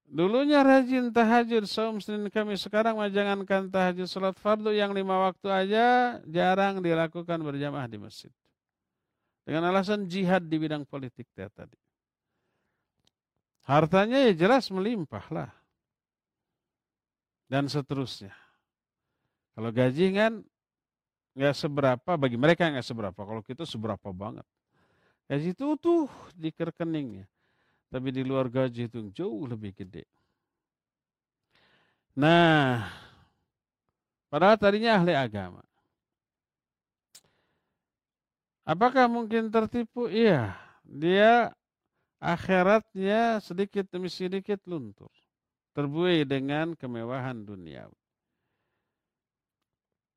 Dulunya rajin tahajud saum Senin kami sekarang jangankan tahajud salat fardu yang lima waktu aja jarang dilakukan berjamaah di masjid. Dengan alasan jihad di bidang politik dia tadi. Hartanya ya jelas melimpah lah. Dan seterusnya. Kalau gaji kan nggak seberapa bagi mereka nggak seberapa. Kalau kita seberapa banget. Gaji itu utuh di rekeningnya. Tapi di luar gaji itu jauh lebih gede. Nah, padahal tadinya ahli agama. Apakah mungkin tertipu? Iya, dia akhiratnya sedikit demi sedikit luntur. Terbuai dengan kemewahan dunia.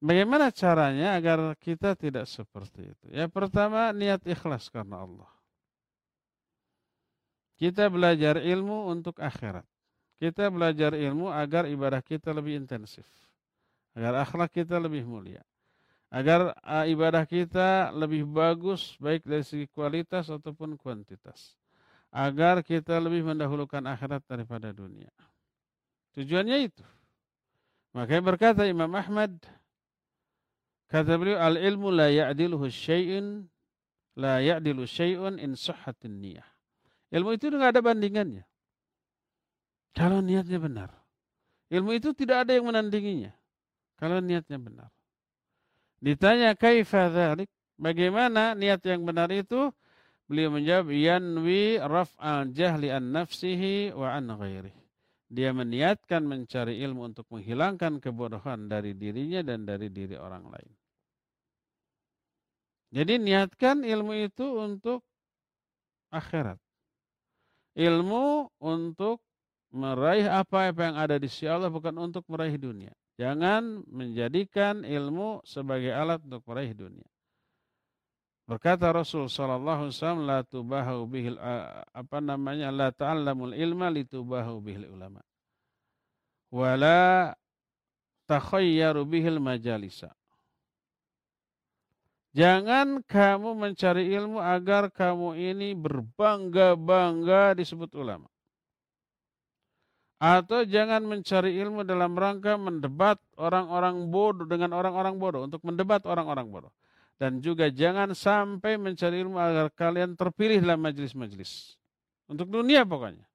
Bagaimana caranya agar kita tidak seperti itu? Ya pertama niat ikhlas karena Allah. Kita belajar ilmu untuk akhirat. Kita belajar ilmu agar ibadah kita lebih intensif. Agar akhlak kita lebih mulia. Agar uh, ibadah kita lebih bagus baik dari segi kualitas ataupun kuantitas. Agar kita lebih mendahulukan akhirat daripada dunia. Tujuannya itu. Makanya berkata Imam Ahmad, kata beliau al ilmu la ya'diluhu syai'un la ya'dilu syai'un in sahhatin niyah. Ilmu itu nggak ada bandingannya. Kalau niatnya benar. Ilmu itu tidak ada yang menandinginya. Kalau niatnya benar. Ditanya kaifa dzalik? Bagaimana niat yang benar itu? Beliau menjawab yanwi raf'al jahli an nafsihi wa an ghairi. Dia meniatkan mencari ilmu untuk menghilangkan kebodohan dari dirinya dan dari diri orang lain. Jadi niatkan ilmu itu untuk akhirat ilmu untuk meraih apa-apa yang ada di sisi Allah bukan untuk meraih dunia. Jangan menjadikan ilmu sebagai alat untuk meraih dunia. Berkata Rasul sallallahu alaihi wasallam bihil apa namanya la ta'allamul ilma litubahu bihil ulama. Wala takhayyaru bihil majalisa. Jangan kamu mencari ilmu agar kamu ini berbangga-bangga disebut ulama. Atau jangan mencari ilmu dalam rangka mendebat orang-orang bodoh dengan orang-orang bodoh. Untuk mendebat orang-orang bodoh. Dan juga jangan sampai mencari ilmu agar kalian terpilih dalam majelis-majelis. Untuk dunia pokoknya.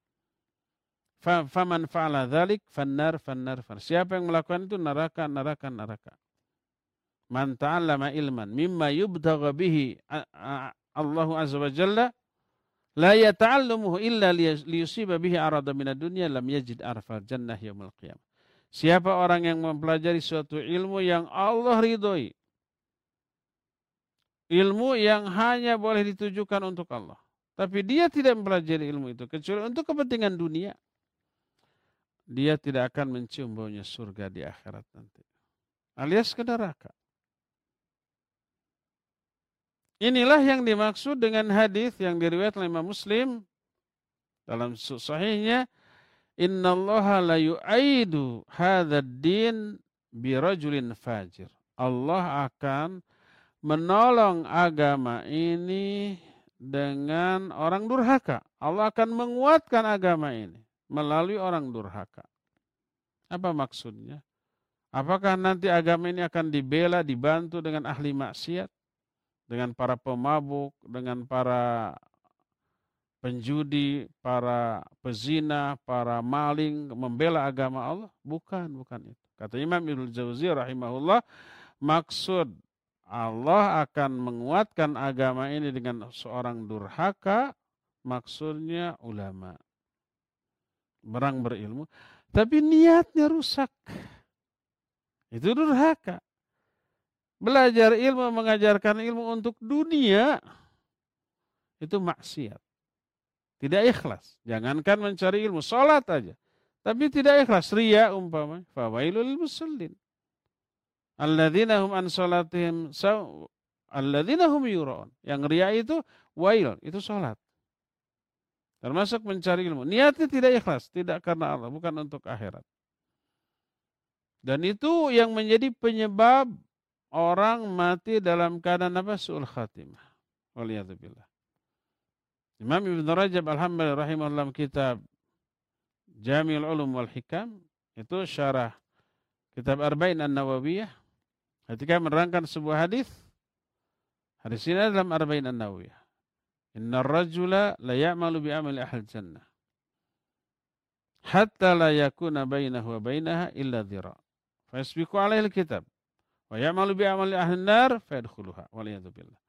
Faman fa'ala dhalik fannar fannar fannar. Siapa yang melakukan itu neraka, neraka, neraka. Man ta'allama ilman mimma yubtagha bihi Allah azza wa jalla la yata'allamuhu illa liyusiba bihi arada minad dunya lam yajid arfal jannah yaumil qiyamah. Siapa orang yang mempelajari suatu ilmu yang Allah ridhoi. Ilmu yang hanya boleh ditujukan untuk Allah. Tapi dia tidak mempelajari ilmu itu kecuali untuk kepentingan dunia. Dia tidak akan mencium baunya surga di akhirat nanti. Alias ke neraka. Inilah yang dimaksud dengan hadis yang diriwayatkan oleh Imam Muslim dalam sahihnya Inna Allah la yu'aidu hadzal din bi rajulin fajir. Allah akan menolong agama ini dengan orang durhaka. Allah akan menguatkan agama ini melalui orang durhaka. Apa maksudnya? Apakah nanti agama ini akan dibela, dibantu dengan ahli maksiat? Dengan para pemabuk, dengan para penjudi, para pezina, para maling membela agama Allah? Bukan, bukan itu. Kata Imam Ibnu Jauzi rahimahullah, maksud Allah akan menguatkan agama ini dengan seorang durhaka, maksudnya ulama. Berang berilmu, tapi niatnya rusak. Itu durhaka. Belajar ilmu, mengajarkan ilmu untuk dunia, itu maksiat. Tidak ikhlas. Jangankan mencari ilmu, sholat aja. Tapi tidak ikhlas, ria umpama. Fawailul musallin. Alladzina hum an sholatihim alladzina hum yura'un. Yang ria itu wail, itu sholat. Termasuk mencari ilmu. Niatnya tidak ikhlas, tidak karena Allah, bukan untuk akhirat. Dan itu yang menjadi penyebab orang mati dalam keadaan apa? Su'ul khatimah. Waliyadzubillah. Imam Ibn Rajab Alhamdulillah rahimahullah kitab Jami'ul Ulum wal Hikam itu syarah kitab Arba'in An-Nawawiyah ketika menerangkan sebuah hadis hadis ini dalam Arba'in An-Nawawiyah Inna rajula la ya'malu bi amali ahli jannah hatta la yakuna bainahu wa bainaha illa dhira fa yasbiqu alaihi al-kitab Ahli nar fayadkhuluha. Waliyadzubillah.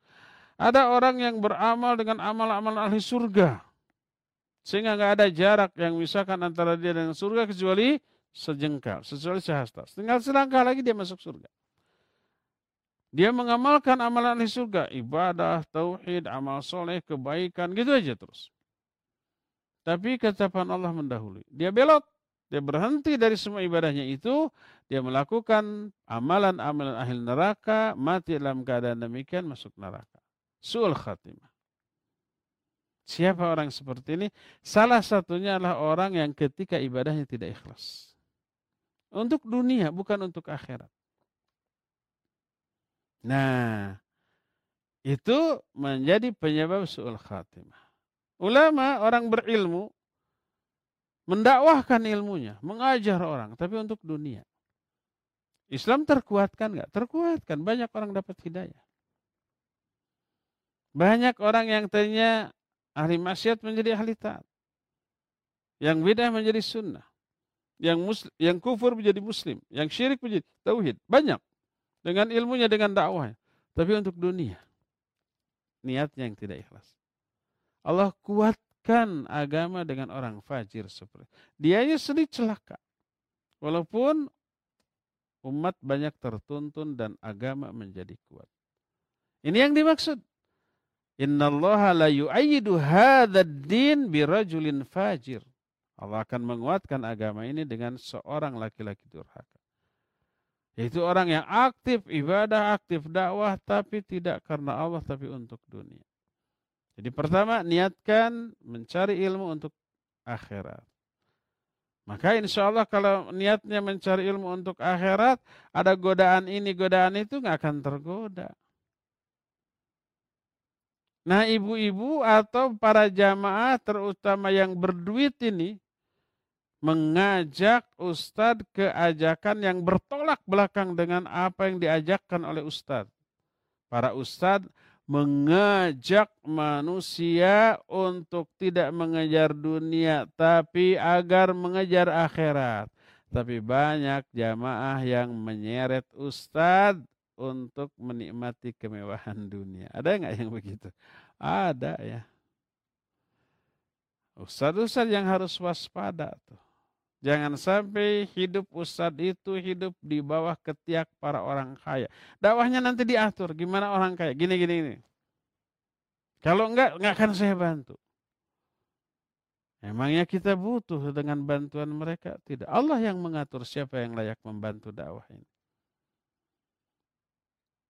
Ada orang yang beramal dengan amal-amal ahli surga. Sehingga nggak ada jarak yang misalkan antara dia dengan surga kecuali sejengkal, kecuali sehasta. Tinggal selangkah lagi dia masuk surga. Dia mengamalkan amalan di surga, ibadah, tauhid, amal soleh, kebaikan, gitu aja terus. Tapi ketetapan Allah mendahului. Dia belot, dia berhenti dari semua ibadahnya itu, dia melakukan amalan-amalan ahli neraka, mati dalam keadaan demikian masuk neraka. Su'ul khatimah. Siapa orang seperti ini? Salah satunya adalah orang yang ketika ibadahnya tidak ikhlas. Untuk dunia, bukan untuk akhirat. Nah, itu menjadi penyebab su'ul khatimah. Ulama, orang berilmu, mendakwahkan ilmunya, mengajar orang, tapi untuk dunia. Islam terkuatkan nggak? Terkuatkan. Banyak orang dapat hidayah. Banyak orang yang tanya Ahli maksiat menjadi ahli taat. Yang bid'ah menjadi sunnah. Yang muslim, yang kufur menjadi muslim. Yang syirik menjadi tauhid. Banyak. Dengan ilmunya, dengan dakwahnya. Tapi untuk dunia. Niatnya yang tidak ikhlas. Allah kuatkan agama dengan orang fajir seperti dia sendiri celaka. Walaupun umat banyak tertuntun dan agama menjadi kuat. Ini yang dimaksud. Innallaha la yu'ayyidu hadzal din birajulin fajir. Allah akan menguatkan agama ini dengan seorang laki-laki durhaka. Yaitu orang yang aktif ibadah, aktif dakwah, tapi tidak karena Allah, tapi untuk dunia. Jadi pertama, niatkan mencari ilmu untuk akhirat. Maka insya Allah kalau niatnya mencari ilmu untuk akhirat, ada godaan ini, godaan itu nggak akan tergoda. Nah ibu-ibu atau para jamaah terutama yang berduit ini mengajak ustadz ke ajakan yang bertolak belakang dengan apa yang diajakkan oleh ustadz. Para ustadz mengajak manusia untuk tidak mengejar dunia tapi agar mengejar akhirat. Tapi banyak jamaah yang menyeret ustadz untuk menikmati kemewahan dunia. Ada nggak yang begitu? Ada ya. Ustadz-ustadz yang harus waspada tuh. Jangan sampai hidup ustadz itu hidup di bawah ketiak para orang kaya. Dakwahnya nanti diatur. Gimana orang kaya? Gini, gini, gini. Kalau enggak, enggak akan saya bantu. Emangnya kita butuh dengan bantuan mereka? Tidak. Allah yang mengatur siapa yang layak membantu dakwah ini.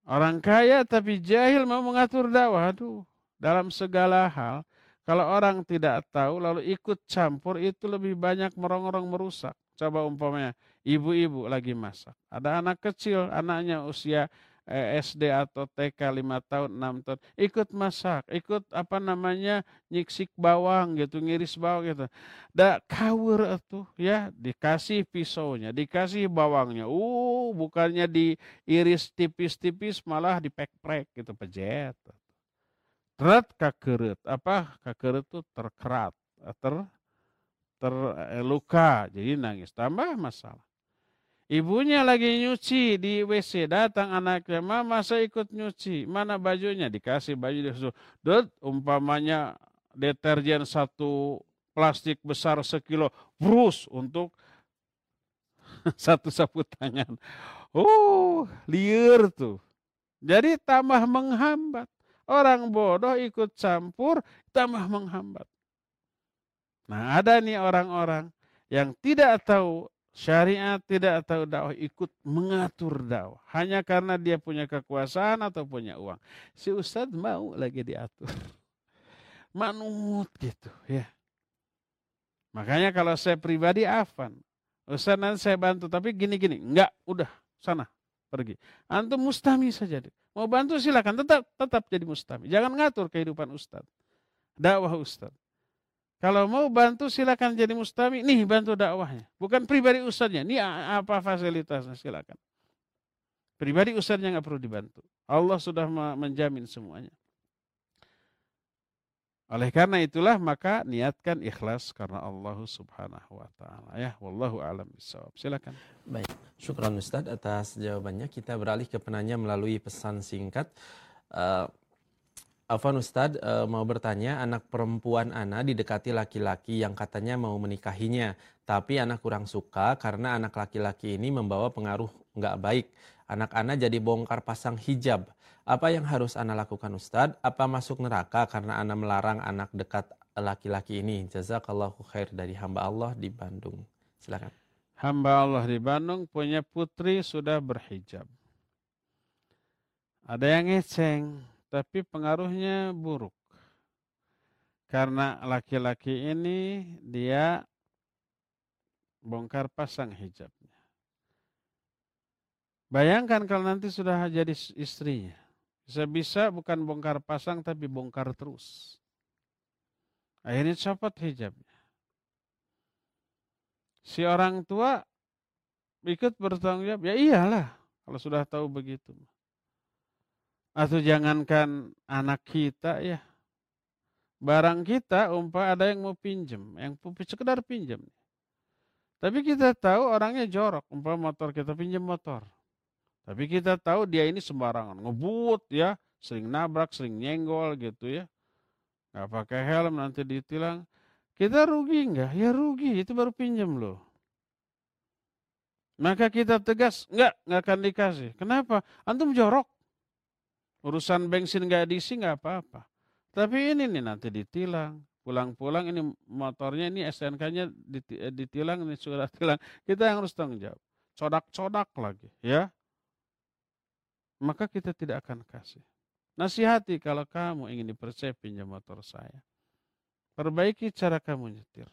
Orang kaya tapi jahil mau mengatur dakwah. Aduh, dalam segala hal. Kalau orang tidak tahu lalu ikut campur itu lebih banyak merong-rong merusak. Coba umpamanya ibu-ibu lagi masak. Ada anak kecil, anaknya usia eh, SD atau TK 5 tahun, 6 tahun, ikut masak, ikut apa namanya nyiksik bawang gitu, ngiris bawang gitu. Da kawur itu ya, dikasih pisaunya, dikasih bawangnya. Uh, bukannya diiris tipis-tipis malah dipek-prek gitu, pejet. Terat kakeret, apa kakeret itu terkerat, ter terluka, jadi nangis. Tambah masalah. Ibunya lagi nyuci di WC, datang anaknya, mama saya ikut nyuci, mana bajunya? Dikasih baju, disuruh, Dut, umpamanya deterjen satu plastik besar sekilo, brus untuk satu sapu tangan. Oh, liar tuh. Jadi tambah menghambat. Orang bodoh ikut campur, tambah menghambat. Nah ada nih orang-orang yang tidak tahu syariat tidak tahu dakwah ikut mengatur dakwah. Hanya karena dia punya kekuasaan atau punya uang. Si ustadz mau lagi diatur. Manut gitu ya. Makanya kalau saya pribadi afan. Ustadz nanti saya bantu tapi gini gini enggak udah sana pergi. Antum mustami saja deh mau bantu silakan tetap tetap jadi mustami jangan ngatur kehidupan ustadz dakwah ustadz kalau mau bantu silakan jadi mustami. Nih bantu dakwahnya. Bukan pribadi ustadznya. Ini apa fasilitasnya silakan. Pribadi ustadznya nggak perlu dibantu. Allah sudah menjamin semuanya. Oleh karena itulah maka niatkan ikhlas karena Allah Subhanahu wa taala ya. Wallahu alam bisawab. Silakan. Baik. Syukran Ustaz atas jawabannya. Kita beralih ke penanya melalui pesan singkat. Uh, Afan Ustad e, mau bertanya, anak perempuan Ana didekati laki-laki yang katanya mau menikahinya, tapi anak kurang suka karena anak laki-laki ini membawa pengaruh nggak baik. Anak Ana jadi bongkar pasang hijab. Apa yang harus Ana lakukan Ustad? Apa masuk neraka karena Ana melarang anak dekat laki-laki ini? Jazakallahu khair dari hamba Allah di Bandung. Silakan. Hamba Allah di Bandung punya putri sudah berhijab. Ada yang ngeceng tapi pengaruhnya buruk. Karena laki-laki ini dia bongkar pasang hijabnya. Bayangkan kalau nanti sudah jadi istrinya. Bisa-bisa bukan bongkar pasang tapi bongkar terus. Akhirnya copot hijabnya. Si orang tua ikut bertanggung jawab. Ya iyalah kalau sudah tahu begitu. Atau jangankan anak kita ya. Barang kita umpah ada yang mau pinjem, yang sekedar pinjam. Tapi kita tahu orangnya jorok, umpah motor kita pinjam motor. Tapi kita tahu dia ini sembarangan, ngebut ya, sering nabrak, sering nyenggol gitu ya. Gak pakai helm nanti ditilang. Kita rugi enggak? Ya rugi, itu baru pinjam loh. Maka kita tegas, enggak, enggak akan dikasih. Kenapa? Antum jorok. Urusan bensin nggak diisi nggak apa-apa. Tapi ini nih nanti ditilang. Pulang-pulang ini motornya ini SNK-nya eh, ditilang, ini sudah tilang. Kita yang harus tanggung jawab. Codak-codak lagi ya. Maka kita tidak akan kasih. Nasihati kalau kamu ingin dipercaya pinjam motor saya. Perbaiki cara kamu nyetir.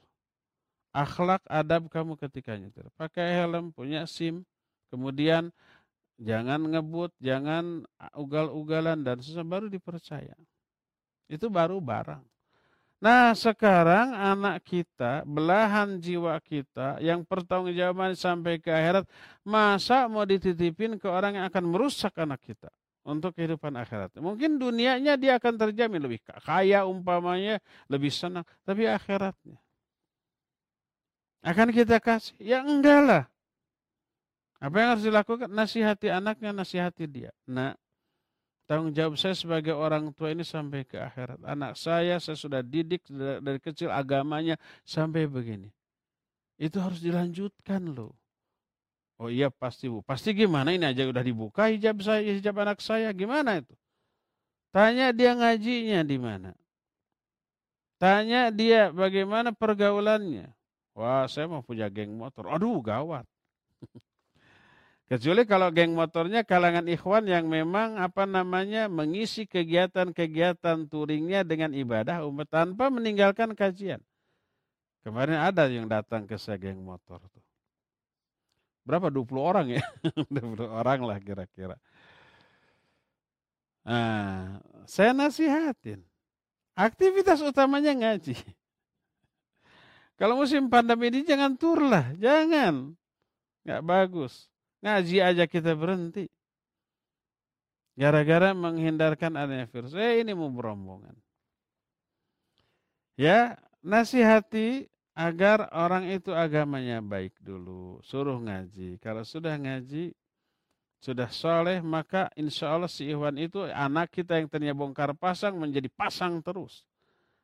Akhlak adab kamu ketika nyetir. Pakai helm, punya SIM. Kemudian Jangan ngebut, jangan ugal-ugalan dan susah baru dipercaya. Itu baru barang. Nah sekarang anak kita, belahan jiwa kita yang pertanggungjawaban sampai ke akhirat, masa mau dititipin ke orang yang akan merusak anak kita untuk kehidupan akhirat. Mungkin dunianya dia akan terjamin lebih kaya umpamanya, lebih senang, tapi akhiratnya akan kita kasih? Ya enggak lah. Apa yang harus dilakukan? Nasihati anaknya, nasihati dia. Nah, tanggung jawab saya sebagai orang tua ini sampai ke akhirat. Anak saya, saya sudah didik dari kecil agamanya sampai begini. Itu harus dilanjutkan loh. Oh iya pasti bu. Pasti gimana ini aja udah dibuka hijab saya, hijab anak saya. Gimana itu? Tanya dia ngajinya di mana. Tanya dia bagaimana pergaulannya. Wah saya mau punya geng motor. Aduh gawat. Kecuali kalau geng motornya kalangan ikhwan yang memang apa namanya mengisi kegiatan-kegiatan touringnya dengan ibadah umat tanpa meninggalkan kajian. Kemarin ada yang datang ke saya geng motor tuh. Berapa? 20 orang ya? 20 orang lah kira-kira. Nah, saya nasihatin. Aktivitas utamanya ngaji. Kalau musim pandemi ini jangan tur lah, jangan. Nggak bagus. Ngaji aja kita berhenti. Gara-gara menghindarkan adanya virus. Eh ini mau berombongan. Ya, nasihati agar orang itu agamanya baik dulu. Suruh ngaji. Kalau sudah ngaji, sudah soleh, maka insya Allah si Ikhwan itu anak kita yang tadinya bongkar pasang menjadi pasang terus.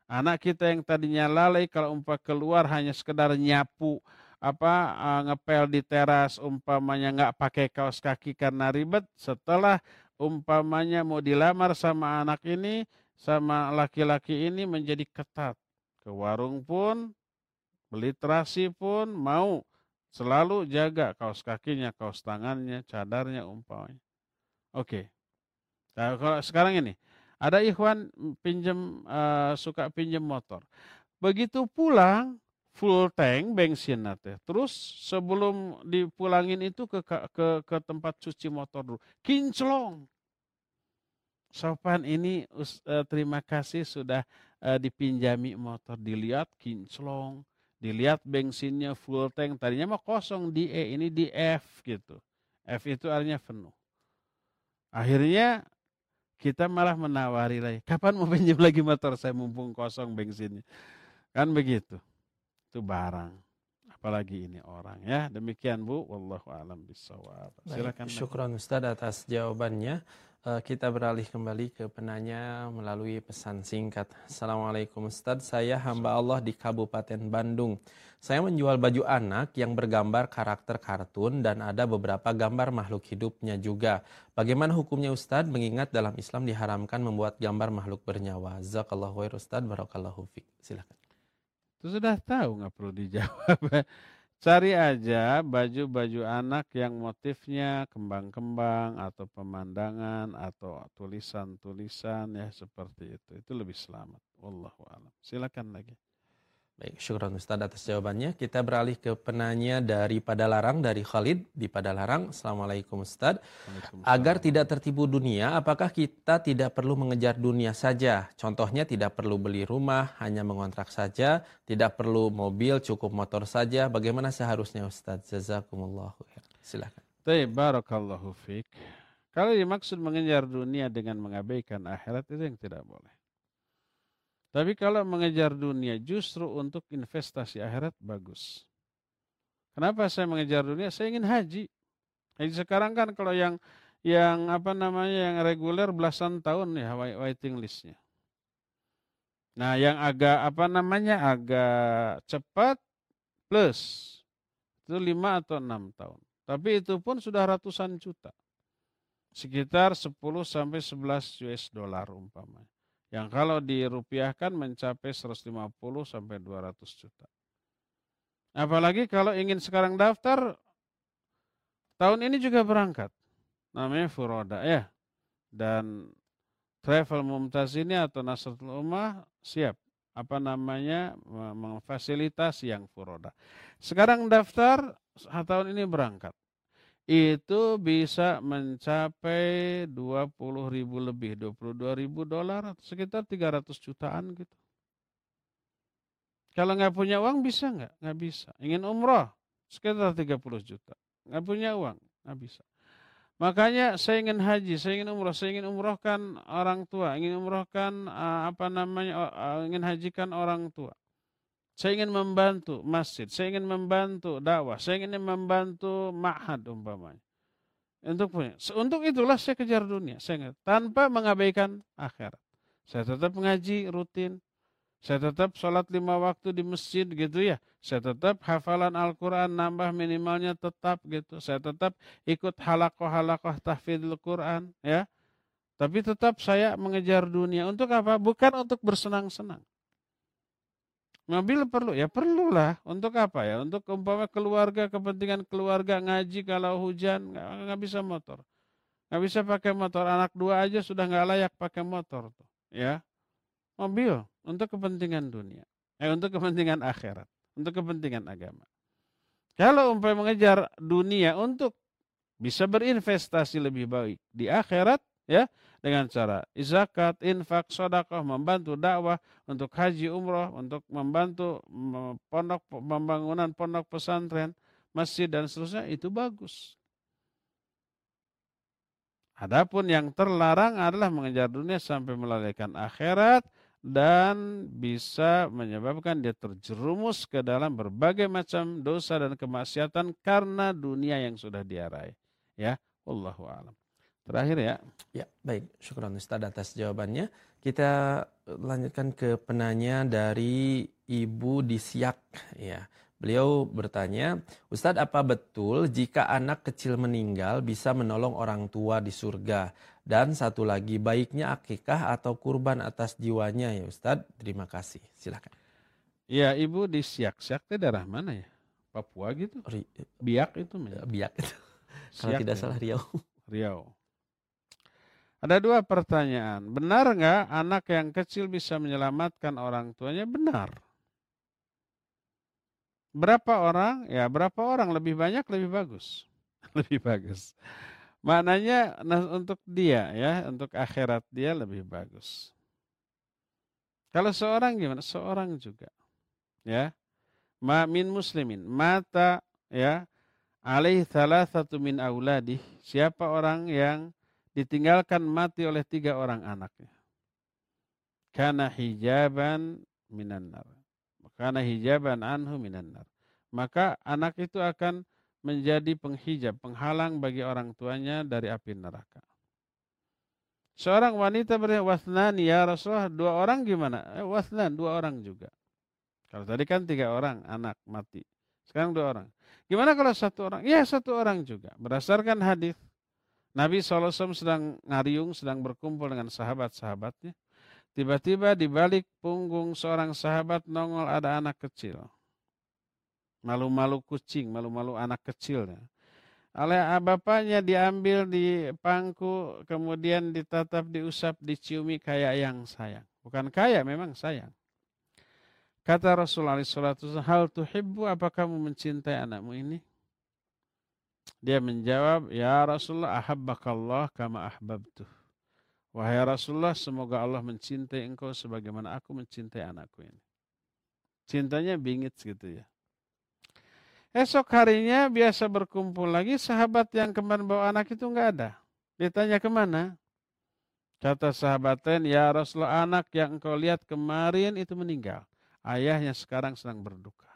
Anak kita yang tadinya lalai kalau umpah keluar hanya sekedar nyapu apa uh, ngepel di teras umpamanya nggak pakai kaos kaki karena ribet setelah umpamanya mau dilamar sama anak ini sama laki-laki ini menjadi ketat. Ke warung pun beli terasi pun mau selalu jaga kaos kakinya kaos tangannya cadarnya umpamanya. Oke. Nah, kalau sekarang ini ada ikhwan pinjem uh, suka pinjem motor. Begitu pulang full tank bensin nate. Terus sebelum dipulangin itu ke ke ke tempat cuci motor dulu. Kinclong. Sopan ini uh, terima kasih sudah uh, dipinjami motor. Dilihat kinclong. Dilihat bensinnya full tank. Tadinya mah kosong di E, ini di F gitu. F itu artinya penuh. Akhirnya kita malah menawari lagi. Kapan mau pinjam lagi motor saya mumpung kosong bensinnya. Kan begitu itu barang apalagi ini orang ya demikian Bu wallahu alam bisawab silakan syukran Ustaz atas jawabannya Uh, kita beralih kembali ke penanya melalui pesan singkat. Assalamualaikum Ustadz, saya hamba Allah di Kabupaten Bandung. Saya menjual baju anak yang bergambar karakter kartun dan ada beberapa gambar makhluk hidupnya juga. Bagaimana hukumnya Ustadz mengingat dalam Islam diharamkan membuat gambar makhluk bernyawa? Zakallahu khair Ustadz, barakallahu fiqh. Silakan. Itu sudah tahu nggak perlu dijawab. Cari aja baju-baju anak yang motifnya kembang-kembang atau pemandangan atau tulisan-tulisan ya seperti itu. Itu lebih selamat. Wallahu a'lam. Silakan lagi. Baik, syukur Ustaz atas jawabannya. Kita beralih ke penanya dari Padalarang, dari Khalid di Padalarang. Assalamualaikum Ustaz. Agar tidak tertipu dunia, apakah kita tidak perlu mengejar dunia saja? Contohnya tidak perlu beli rumah, hanya mengontrak saja, tidak perlu mobil, cukup motor saja. Bagaimana seharusnya Ustaz? Jazakumullah. Silakan. Baik, barakallahu fiqh. Kalau dimaksud mengejar dunia dengan mengabaikan akhirat itu yang tidak boleh. Tapi kalau mengejar dunia justru untuk investasi akhirat bagus. Kenapa saya mengejar dunia? Saya ingin haji. Haji sekarang kan kalau yang yang apa namanya yang reguler belasan tahun ya waiting listnya. Nah yang agak apa namanya agak cepat plus itu lima atau enam tahun. Tapi itu pun sudah ratusan juta. Sekitar 10 sampai 11 US dollar umpamanya yang kalau dirupiahkan mencapai 150 sampai 200 juta. Apalagi kalau ingin sekarang daftar tahun ini juga berangkat. Namanya Furoda ya. Dan Travel Mumtaz ini atau Nasratul Ummah siap apa namanya memfasilitasi yang Furoda. Sekarang daftar tahun ini berangkat itu bisa mencapai 20 ribu lebih, 22 ribu dolar, sekitar 300 jutaan gitu. Kalau nggak punya uang bisa nggak? Nggak bisa. Ingin umroh, sekitar 30 juta. Nggak punya uang, nggak bisa. Makanya saya ingin haji, saya ingin umroh, saya ingin umrohkan orang tua, ingin umrohkan uh, apa namanya, uh, ingin hajikan orang tua. Saya ingin membantu masjid, saya ingin membantu dakwah, saya ingin membantu ma'had umpamanya. Untuk punya. Untuk itulah saya kejar dunia, saya ingat, tanpa mengabaikan akhirat. Saya tetap mengaji rutin, saya tetap sholat lima waktu di masjid gitu ya. Saya tetap hafalan Al-Quran nambah minimalnya tetap gitu. Saya tetap ikut halakoh-halakoh tahfidul Quran ya. Tapi tetap saya mengejar dunia. Untuk apa? Bukan untuk bersenang-senang. Mobil perlu ya perlulah. Untuk apa ya? Untuk umpama keluarga kepentingan keluarga ngaji kalau hujan nggak bisa motor. Nggak bisa pakai motor. Anak dua aja sudah nggak layak pakai motor tuh ya. Mobil untuk kepentingan dunia. Eh untuk kepentingan akhirat. Untuk kepentingan agama. Kalau umpama mengejar dunia untuk bisa berinvestasi lebih baik di akhirat ya dengan cara zakat, infak, sodakoh, membantu dakwah untuk haji umroh, untuk membantu pondok pembangunan pondok pesantren, masjid dan seterusnya itu bagus. Adapun yang terlarang adalah mengejar dunia sampai melalaikan akhirat dan bisa menyebabkan dia terjerumus ke dalam berbagai macam dosa dan kemaksiatan karena dunia yang sudah diarai. Ya, wallahu alam. Terakhir ya. Ya, baik. Syukur Ustaz atas jawabannya. Kita lanjutkan ke penanya dari Ibu di Siak. Ya. Beliau bertanya, Ustadz apa betul jika anak kecil meninggal bisa menolong orang tua di surga? Dan satu lagi, baiknya akikah atau kurban atas jiwanya ya Ustadz? Terima kasih. Silakan. Ya, Ibu di Siak. Siak itu daerah mana ya? Papua gitu? Biak itu. Biak itu. Kalau tidak ya. salah Riau. Riau. Ada dua pertanyaan. Benar nggak anak yang kecil bisa menyelamatkan orang tuanya? Benar. Berapa orang? Ya berapa orang? Lebih banyak, lebih bagus. lebih bagus. Maknanya nah, untuk dia ya, untuk akhirat dia lebih bagus. Kalau seorang gimana? Seorang juga. Ya. Ma min muslimin mata ya alaih satu min auladih. Siapa orang yang ditinggalkan mati oleh tiga orang anaknya. Karena hijaban minan nar. Karena hijaban anhu minan nar. Maka anak itu akan menjadi penghijab, penghalang bagi orang tuanya dari api neraka. Seorang wanita bertanya, wasnan ya Rasulullah, dua orang gimana? Eh, wasnan, dua orang juga. Kalau tadi kan tiga orang anak mati. Sekarang dua orang. Gimana kalau satu orang? Ya satu orang juga. Berdasarkan hadis Nabi SAW sedang ngariung, sedang berkumpul dengan sahabat-sahabatnya. Tiba-tiba di balik punggung seorang sahabat nongol ada anak kecil. Malu-malu kucing, malu-malu anak kecilnya oleh bapaknya diambil di pangku, kemudian ditatap, diusap, diciumi kayak yang sayang. Bukan kayak, memang sayang. Kata Rasulullah SAW, hal tuhibbu, apa kamu mencintai anakmu ini? Dia menjawab, Ya Rasulullah, ahabbakallah kama ahbabtuh. Wahai Rasulullah, semoga Allah mencintai engkau sebagaimana aku mencintai anakku ini. Cintanya bingit gitu ya. Esok harinya biasa berkumpul lagi, sahabat yang kemarin bawa anak itu nggak ada. Ditanya ke mana? Kata sahabat lain, ya Rasulullah anak yang engkau lihat kemarin itu meninggal. Ayahnya sekarang sedang berduka.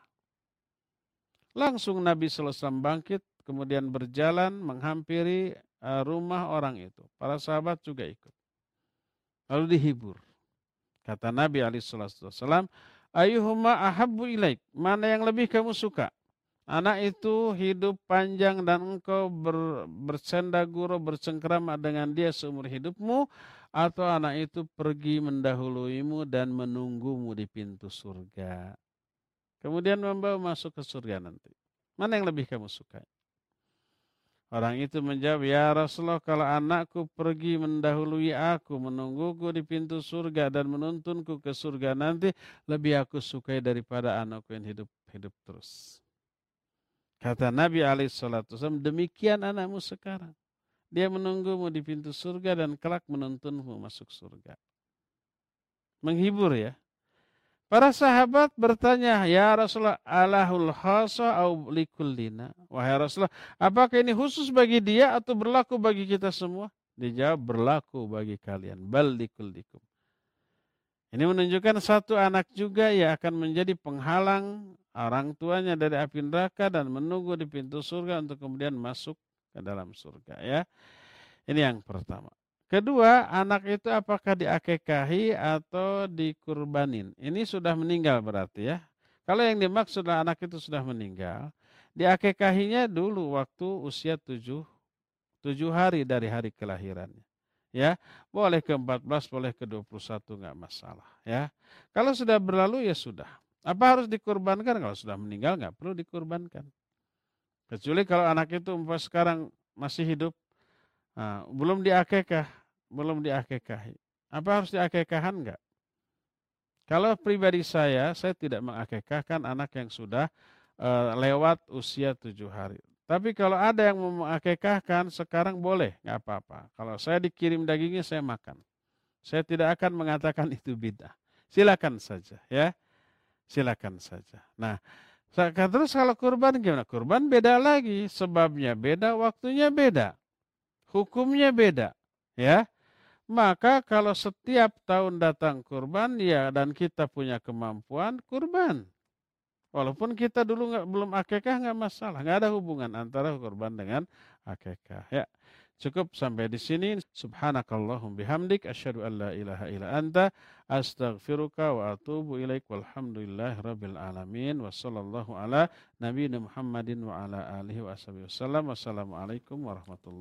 Langsung Nabi SAW bangkit, kemudian berjalan menghampiri eh, rumah orang itu. Para sahabat juga ikut. Lalu dihibur. Kata Nabi SAW, Ayuhuma ahabbu ilaik. Mana yang lebih kamu suka? Anak itu hidup panjang dan engkau ber, bersenda guru bercengkrama dengan dia seumur hidupmu atau anak itu pergi mendahuluimu dan menunggumu di pintu surga. Kemudian membawa masuk ke surga nanti. Mana yang lebih kamu sukai? Orang itu menjawab, Ya Rasulullah, kalau anakku pergi mendahului aku, menungguku di pintu surga dan menuntunku ke surga nanti, lebih aku sukai daripada anakku yang hidup hidup terus. Kata Nabi alaihissalam, demikian anakmu sekarang. Dia menunggumu di pintu surga dan kelak menuntunmu masuk surga. Menghibur ya. Para sahabat bertanya, Ya Rasulullah, alahul khasa au likullina. Wahai Rasulullah, apakah ini khusus bagi dia atau berlaku bagi kita semua? Dijawab, berlaku bagi kalian. Bal likullikum. Ini menunjukkan satu anak juga yang akan menjadi penghalang orang tuanya dari api neraka dan menunggu di pintu surga untuk kemudian masuk ke dalam surga ya. Ini yang pertama. Kedua, anak itu apakah diakekahi atau dikurbanin? Ini sudah meninggal berarti ya. Kalau yang dimaksud anak itu sudah meninggal, diakekahinya dulu waktu usia tujuh, tujuh hari dari hari kelahirannya. Ya, boleh ke 14, boleh ke 21 nggak masalah. Ya, kalau sudah berlalu ya sudah. Apa harus dikorbankan? Kalau sudah meninggal nggak perlu dikorbankan. Kecuali kalau anak itu sekarang masih hidup, nah, belum diakekah, belum diakekahi. Apa harus diakekahkan nggak? Kalau pribadi saya, saya tidak mengakekahkan anak yang sudah uh, lewat usia tujuh hari. Tapi kalau ada yang mau mengakekahkan, sekarang boleh, nggak apa-apa. Kalau saya dikirim dagingnya, saya makan. Saya tidak akan mengatakan itu bid'ah. Silakan saja, ya silakan saja. Nah, terus kalau kurban gimana? Kurban beda lagi, sebabnya beda, waktunya beda, hukumnya beda, ya. Maka kalau setiap tahun datang kurban, ya dan kita punya kemampuan kurban. Walaupun kita dulu nggak belum akekah nggak masalah, nggak ada hubungan antara kurban dengan akekah. Ya. Cukup sampai di sini. Subhanakallahum bihamdik asyhadu an la ilaha illa anta astaghfiruka wa atubu ilaik walhamdulillahi rabbil alamin wa sallallahu ala nabiyina Muhammadin wa ala alihi wa wasallam. Wassalamualaikum warahmatullahi